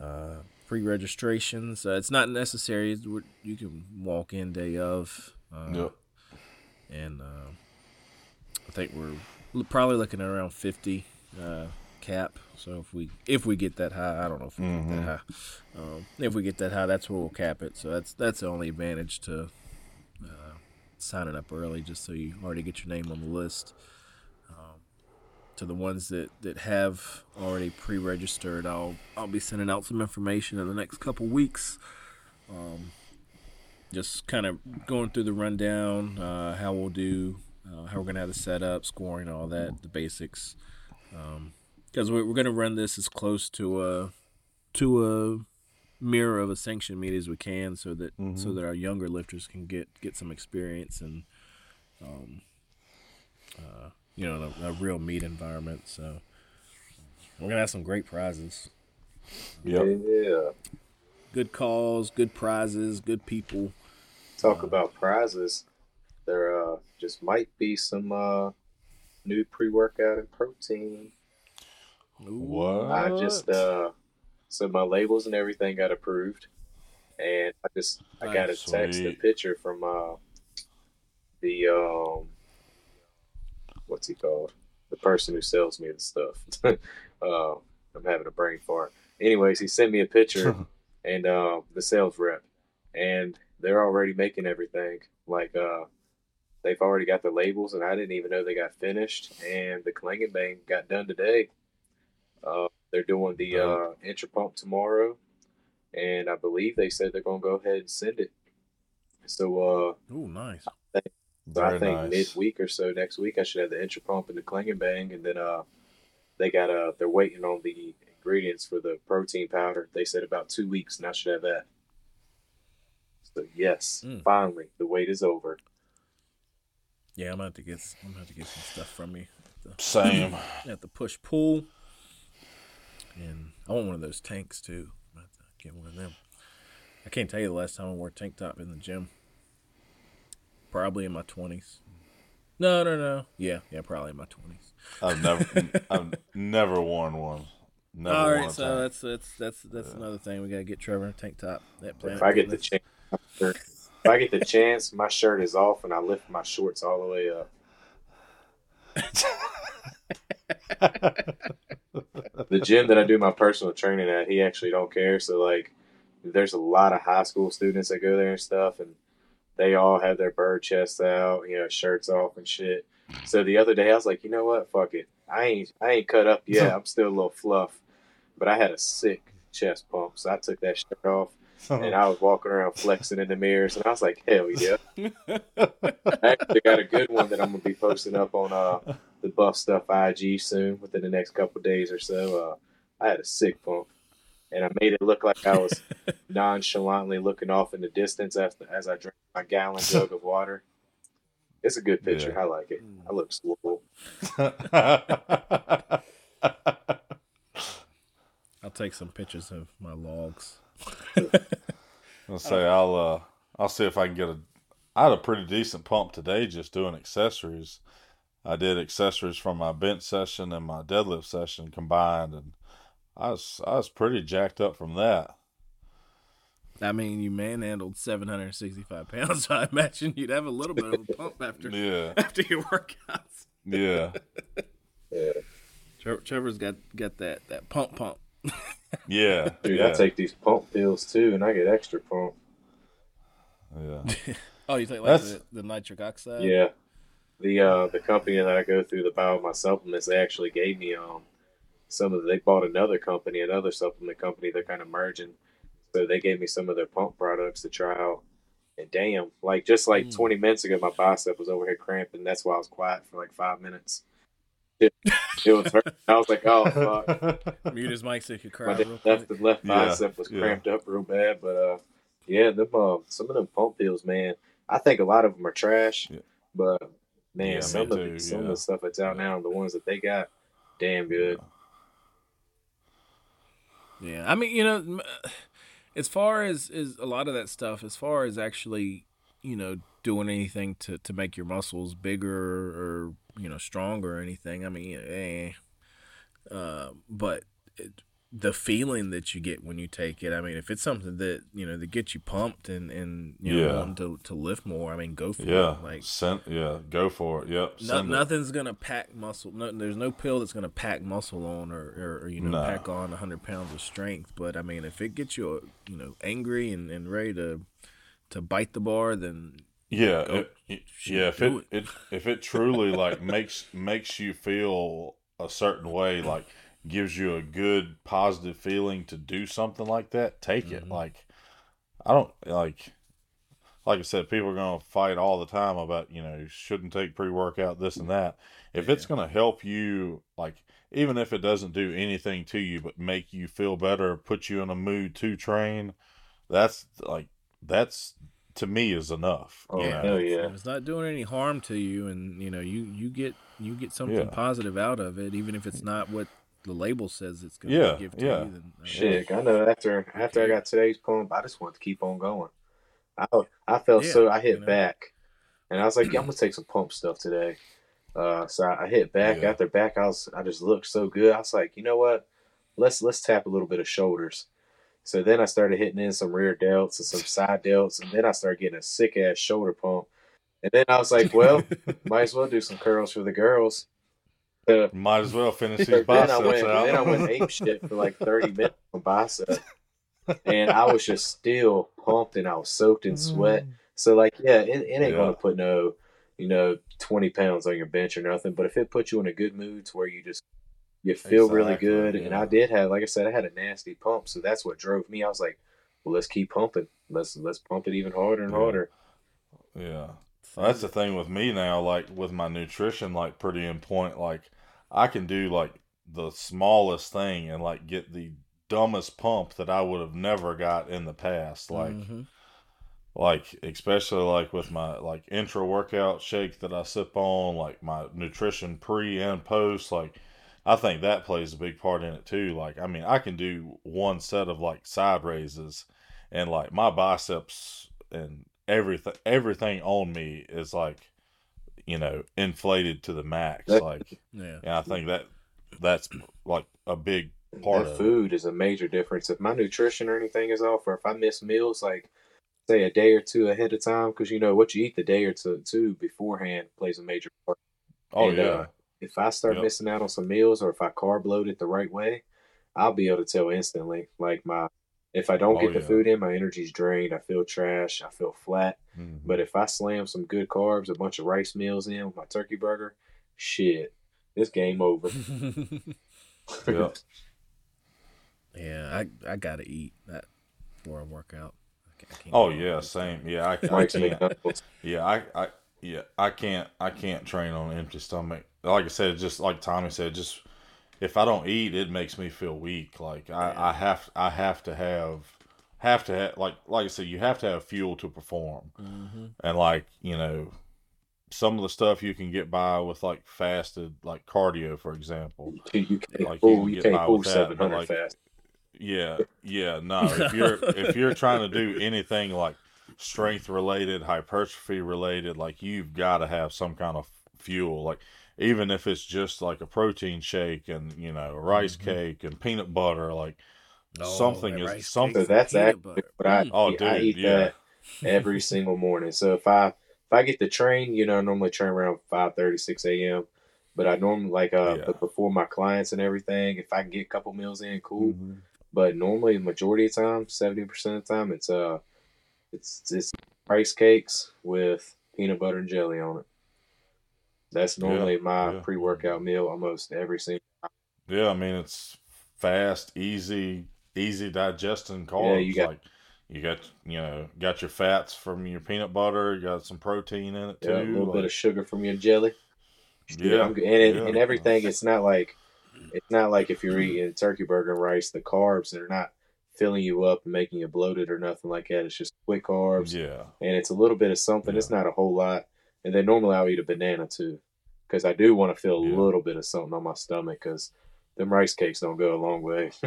uh, pre registrations. Uh, it's not necessary. You can walk in day of. Uh, Yep. And uh, I think we're probably looking at around 50 uh, cap. So if we if we get that high, I don't know if we get that high. Um, if we get that high, that's where we'll cap it. So that's that's the only advantage to uh, signing up early, just so you already get your name on the list. Um, to the ones that, that have already pre-registered, I'll I'll be sending out some information in the next couple weeks. Um, just kind of going through the rundown, uh, how we'll do, uh, how we're gonna have the setup, scoring, all that, the basics. Because we're, we're gonna run this as close to a to a mirror of a sanction meet as we can, so that so that our younger lifters can get get some experience and, um, uh, you know, a, a real meat environment. So we're gonna have some great prizes, Yep. Yeah. good calls, good prizes, good people. Talk about prizes. There uh just might be some uh new pre workout and protein. What? I just uh so my labels and everything got approved. And I just I got a Nice. text a picture from uh the um what's he called? The person who sells me the stuff. uh I'm having a brain fart. Anyways, he sent me a picture and uh, the sales rep and they're already making everything. Like uh they've already got the labels and I didn't even know they got finished and the Klingon Bang got done today. Uh, they're doing the uh, pump tomorrow, and I believe they said they're gonna go ahead and send it. So, uh, Oh, nice. So Very I think nice. midweek or so next week I should have the intra pump and the Klingon Bang, and then uh, they got uh, they're waiting on the ingredients for the protein powder. They said about two weeks, and I should have that. So yes, Mm. finally the wait is over. Yeah, I'm gonna have to get I'm gonna have to get some stuff from me. Same. at the push pull, and I want one of those tanks too. I'm gonna have to get one of them. I can't tell you the last time I wore a tank top in the gym. Probably in my twenties. No, no, no. Yeah, yeah, probably in my twenties. I've never, I've never worn one. Never All worn right, so tank. that's that's that's that's another thing. We gotta get Trevor a tank top. That planet If I get the chance, if I get the chance, my shirt is off and I lift my shorts all the way up. the gym that I do my personal training at, he actually don't care. So like, there's a lot of high school students that go there and stuff, and they all have their bird chests out, you know, shirts off and shit. So the other day, I was like, you know what, fuck it, I ain't, I ain't cut up yet. I'm still a little fluff, but I had a sick chest pump, so I took that shirt off. And I was walking around flexing in the mirrors, and I was like, "Hell yeah!" I actually got a good one that I'm gonna be posting up on uh, the Buff Stuff IG soon, within the next couple of days or so. Uh, I had a sick pump, and I made it look like I was nonchalantly looking off in the distance as as I drank my gallon jug of water. It's a good picture. Yeah. I like it. I look swole. I'll take some pictures of my logs. I'll say I'll uh I'll see if I can get a. I had a pretty decent pump today just doing accessories. I did accessories from my bench session and my deadlift session combined, and I was I was pretty jacked up from that. I mean, you manhandled 765 pounds, so I imagine you'd have a little bit of a pump after Yeah. after your workouts. Yeah. Yeah. Tre- Trevor's got got that that pump pump. Yeah. Dude, yeah. I take these pump pills too, and I get extra pump. Yeah. Oh, you take like the, the nitric oxide? Yeah. The uh the company that I go through the buy my supplements, they actually gave me um some of the, they bought another company, another supplement company, they're kind of merging. So they gave me some of their pump products to try out. And damn, like just like Mm. 20 minutes ago, my bicep was over here cramping. That's why I was quiet for like five minutes. It, it was hurt. I was like, oh fuck. Mute his mic so you could cry My real left quick. the left Yeah, bicep was yeah. cramped up real bad, but uh, yeah, them uh, some of them pump pills, man. I think a lot of them are trash, Yeah. but man, Yeah, some of too, the, some of the stuff that's out now, the ones that they got, damn good. Yeah, I mean, you know, as far as is a lot of that stuff, as far as actually, you know, doing anything to to make your muscles bigger or you know stronger or anything. I mean, eh. Uh, but it, the feeling that you get when you take it, I mean, if it's something that you know that gets you pumped and and you know Yeah. wanting to to lift more, I mean, go for Yeah. it. Like Send, yeah. Go for it. Yep. no, it. nothing's gonna pack muscle. No, there's no pill that's gonna pack muscle on or, or, or you know No. pack on 100 pounds of strength. But I mean, if it gets you you know angry and, and ready to to bite the bar, then Yeah, Go- it, yeah. If it, it if it truly like makes makes you feel a certain way, like gives you a good positive feeling to do something like that, take it. Mhm. Like I don't like like I said, people are gonna fight all the time about you know you shouldn't take pre workout this and that. If it's gonna help you, like even if it doesn't do anything to you, but make you feel better, put you in a mood to train, that's like that's to me is enough. Oh Yeah. know? hell yeah, if it's not doing any harm to you, and you know you you get you get something Yeah. positive out of it, even if it's not what the label says it's gonna Yeah, give to yeah. you. Then I mean, shit. I know after after I got today's pump, I just want to keep on going. I I felt Yeah, so I hit you know. back, and I was like, yeah, I'm gonna take some pump stuff today. Uh, so I hit back Yeah. after back. I was I just looked so good. I was like, you know what? Let's let's tap a little bit of shoulders. So then I started hitting in some rear delts and some side delts, and then I started getting a sick ass shoulder pump. And then I was like, well, might as well do some curls for the girls. Uh, Might as well finish so these then I biceps went, out. then I went ape shit for like thirty minutes on bicep, and I was just still pumped and I was soaked in sweat. So like, yeah, it, it ain't Yeah. gonna put no, you know, twenty pounds on your bench or nothing. But if it puts you in a good mood to where you just you feel really Exactly, good, and. I did have, like I said, I had a nasty pump, so that's what drove me. I was like, well, let's keep pumping. Let's let's pump it even harder and Yeah. harder. Yeah. That's the thing with me now, like with my nutrition, like pretty in point. Like I can do like the smallest thing and like get the dumbest pump that I would have never got in the past. Like, Mhm. like especially like with my like intra workout shake that I sip on, like my nutrition pre and post. Like, I think that plays a big part in it too. Like, I mean, I can do one set of like side raises, and like my biceps and everything everything on me is like you know inflated to the max That- like yeah. and i think that that's like a big part that of food is a major difference. If my nutrition or anything is off, or if I miss meals, like say a day or two ahead of time, because you know what you eat the day or two, two beforehand plays a major part. oh And, yeah uh, if I start Yep. missing out on some meals, or if I carb load it the right way, I'll be able to tell instantly. Like my, if I don't Oh, get the yeah. food in, my energy's drained. I feel trash. I feel flat. Mhm. But if I slam some good carbs, a bunch of rice meals in with my turkey burger, shit, it's game over. Yep. yeah, I I gotta eat that before I work out. I can't- I oh yeah same yeah i, I can't yeah I, I yeah i can't i can't train on an empty stomach like i said just like tommy said just if i don't eat it makes me feel weak. Like i i have i have to have have to have like like i said you have to have fuel to perform. Mhm. and like you know some of the stuff you can get by with like fasted like cardio for example. You can't Like, you pull, can you get can't by pull with that, but, like, fast. yeah yeah no if you're if you're trying to do anything like strength related hypertrophy related like you've got to have some kind of fuel. Like even if it's just like a protein shake and you know a rice Mhm. cake and peanut butter like something that is- rice something- cakes So that's peanut actually butter. what I Mm. Oh, eat. I eat yeah. that every single morning. So if I if I get to train, you know, I normally train around 5 6 a.m. But I normally like uh Yeah. before my clients and everything, if I can get a couple meals in, cool. Mhm. But normally, majority of the time, seventy percent of the time, it's uh, it's it's rice cakes with peanut butter and jelly on it. That's normally my yeah. pre workout meal almost every single. Time. Yeah, I mean it's fast, easy, easy digesting carbs. Yeah, you got- like you got you know got your fats from your peanut butter. You got some protein in it too. Yeah, a little bit of sugar from your jelly. Yeah, and it, yeah. and everything. It's not like it's not like if you're eating turkey burger and rice, the carbs they're not filling you up and making you bloated or nothing like that. It's just quick carbs, yeah, and it's a little bit of something. It's not a whole lot. And then normally I'll eat a banana too, because I do want to feel a little bit of something on my stomach. Because them rice cakes don't go a long way.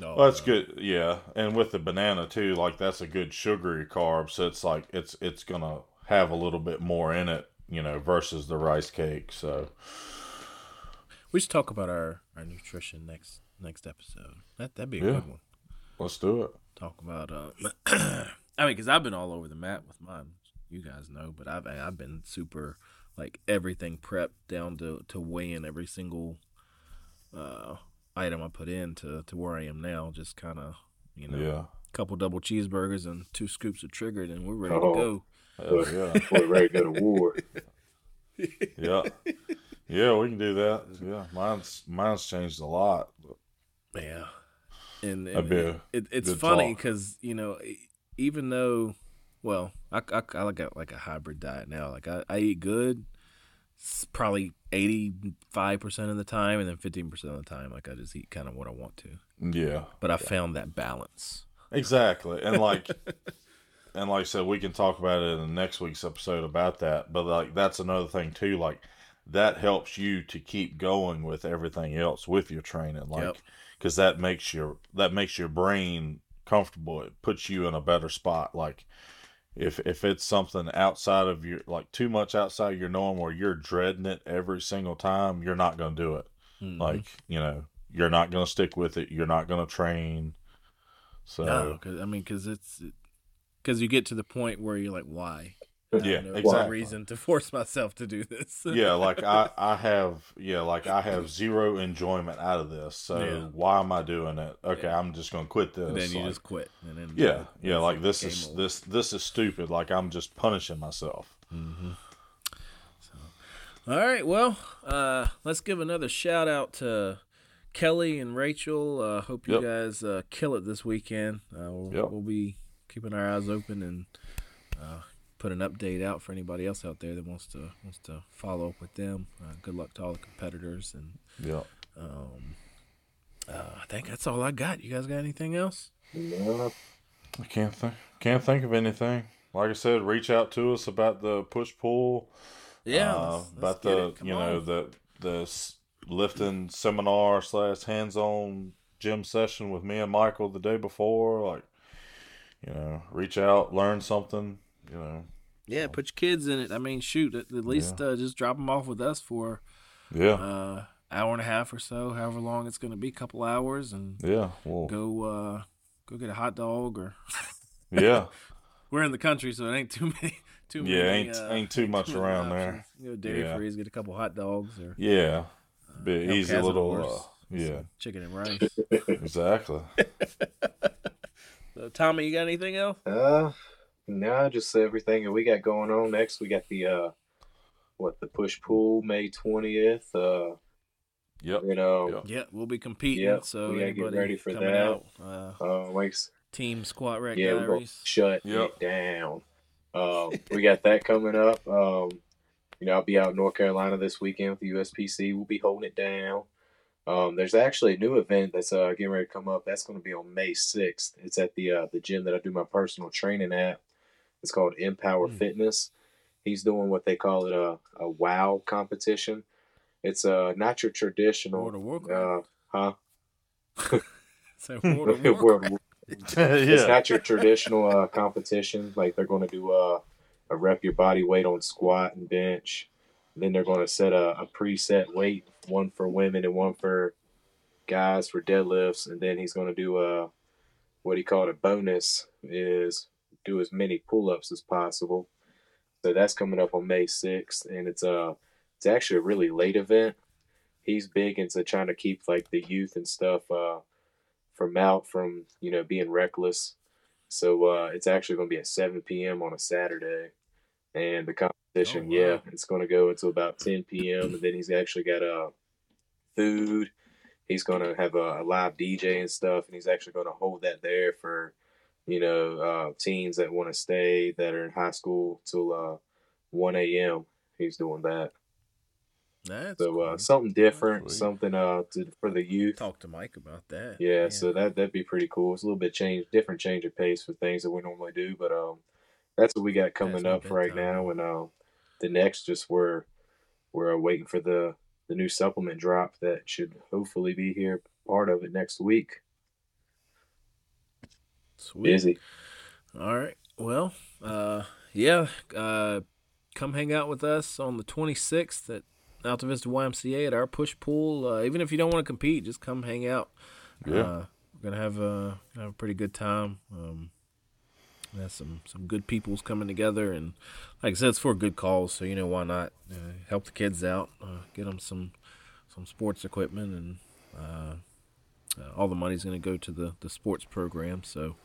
No, well, that's no. good. Yeah, and with the banana too, like that's a good sugary carb. So it's like it's it's gonna have a little bit more in it, you know, versus the rice cake. So We should talk about our, our nutrition next next episode. That that'd be a Yeah. good one. let's do it. Talk about. Uh, I mean, because I've been all over the map with mine. You guys know, but I've I've been super like everything prepped down to to weigh in every single uh, item I put in to to where I am now. Just kind of you know, Yeah, couple double cheeseburgers and two scoops of triggered, and we're ready Oh. to go. Hell yeah. We're ready to go to war. Yeah. Yeah, we can do that. Yeah, mine's mine's changed a lot. Yeah, and, That'd and a it, it, it's funny because you know, even though, well, I, I, I like a like a hybrid diet now. Like I, I eat good, probably eighty five percent of the time, and then fifteen percent of the time, like I just eat kind of what I want to. Yeah, But I found that balance. exactly. And like, and like I said, we can talk about it in the next week's episode about that. But like, that's another thing too. Like, that helps you to keep going with everything else with your training. Like, Yep. because that makes your that makes your brain comfortable. It puts you in a better spot. Like. If, if it's something outside of your like too much outside your norm where you're dreading it every single time, you're not gonna do it. Mhm. Like, you know, you're not going to stick with it. You're not going to train. So, no, cause, I mean, because it's because you get to the point where you're like, why? Yeah, no exactly. reason to force myself to do this. yeah, like I, I have, yeah, like I have zero enjoyment out of this. So Yeah. why am I doing it? Okay, Yeah. I'm just going to quit this. And then you like, just quit. And then yeah, yeah, like this is over. this this is stupid. Like I'm just punishing myself. All right, well, uh, let's give another shout out to Kelly and Rachel. Uh, hope you Yep. guys uh, kill it this weekend. Uh, we'll, Yep. we'll be keeping our eyes open and uh, put an update out for anybody else out there that wants to wants to follow up with them. Uh, good luck to all the competitors, and Yeah. um, uh, I think that's all I got. You guys got anything else? No, I can't think can't think of anything. Like I said, reach out to us about the push pull. Yeah, uh, let's- let's about get the you know the the lifting seminar slash hands on gym session with me and Michael the day before. Like, you know, reach out, learn something. You know, yeah. Put your kids in it. I mean, shoot, at, at least uh, just drop them off with us for yeah, uh, hour and a half or so, however long it's going to be, a couple hours, and yeah, well, go uh, go get a hot dog. Or yeah, we're in the country, so it ain't too many. Too Yeah, many, ain't- uh, ain't too much many around there. options. You know, dairy Yeah. freeze, get a couple hot dogs or yeah. Be El easy little. Uh, yeah, some chicken and rice. exactly. Uh, Tommy, you got anything else? Uh, no, just everything that we got going on next. We got the uh, what the push pull May twentieth. Uh, Yep. you know, Yep. Yeah, we'll be competing. Yep, so we gotta get ready for coming that. out, uh, uh, like Team Squat Rack yeah, we're gonna shut Yep. it down. Um, we got that coming up. Um, you know, I'll be out in North Carolina this weekend with the USPC. We'll be holding it down. Um, there's actually a new event that's uh, getting ready to come up. That's going to be on May 6th. It's at the uh, the gym that I do my personal training at. It's called Empower Hmm. Fitness. He's doing what they call it a, a WOW competition. It's uh, not your traditional. World of Warcraft. Uh, huh? So World of Warcraft. War- it's not your traditional uh, competition. Like they're going to do uh, a rep your body weight on squat and bench. Then they're going to set a, a preset weight, one for women and one for guys for deadlifts, and then he's going to do a what he called a bonus is do as many pull-ups as possible. So that's coming up on May sixth, and it's a it's actually a really late event. He's big into trying to keep like the youth and stuff uh, from out from you know being reckless. So uh, it's actually going to be at 7 p.m. on a Saturday, and the competition, Oh, wow. yeah, it's going to go until about 10 p.m. And then he's actually got uh, food. He's going to have a, a live DJ and stuff, and he's actually going to hold that there for you know uh, teens that want to stay that are in high school till uh, 1 a.m. He's doing that. That's So uh, cool. something different, Sweet. something uh to, for the youth. talk to Mike about that. Yeah, so that that'd be pretty cool. It's a little bit change, different change of pace for things that we normally do, but um, that's what we got coming up right bedtime. now, and um, the next just we're we're uh, waiting for the the new supplement drop that should hopefully be here, part of it next week. Sweet. Busy. All right. Well, uh, yeah. Uh, come hang out with us on the 26th at Altavista YMCA at our push pull. Uh, even if you don't want to compete, just come hang out. Yeah. Uh, we're gonna have a have a pretty good time. Um, there's some some good people's coming together, and like I said, it's for a good cause. So you know why not uh, help the kids out, uh, get them some some sports equipment, and uh, uh, all the money's gonna go to the the sports program. So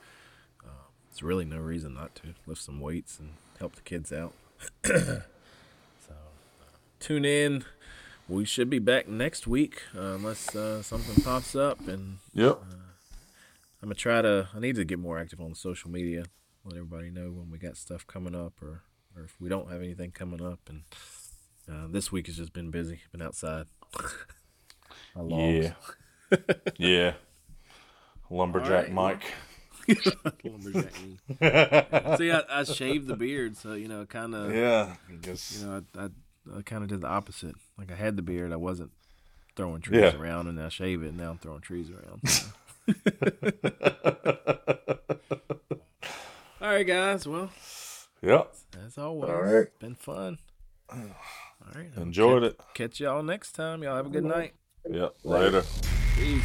there's really no reason not to lift some weights and help the kids out. so uh, tune in. We should be back next week uh, unless uh, something pops up, and Yep. I'm gonna try to. I need to get more active on social media, let everybody know when we got stuff coming up, or or if we don't have anything coming up. And uh, this week has just been busy. Been outside. Yeah. yeah. Lumberjack All right, Mike. Lumberjack me. See, I, I shaved the beard, so you know, kind of. Yeah. I guess. You know, I, I, I kind of did the opposite. Like I had the beard, I wasn't throwing trees Yeah. around, and I shave it, and now I'm throwing trees around. so. All right, guys. Well, Yep. as always, All right. it's been fun. All right, Enjoyed catch, it. Catch y'all next time. Y'all have a good night. Yep. Later. Peace.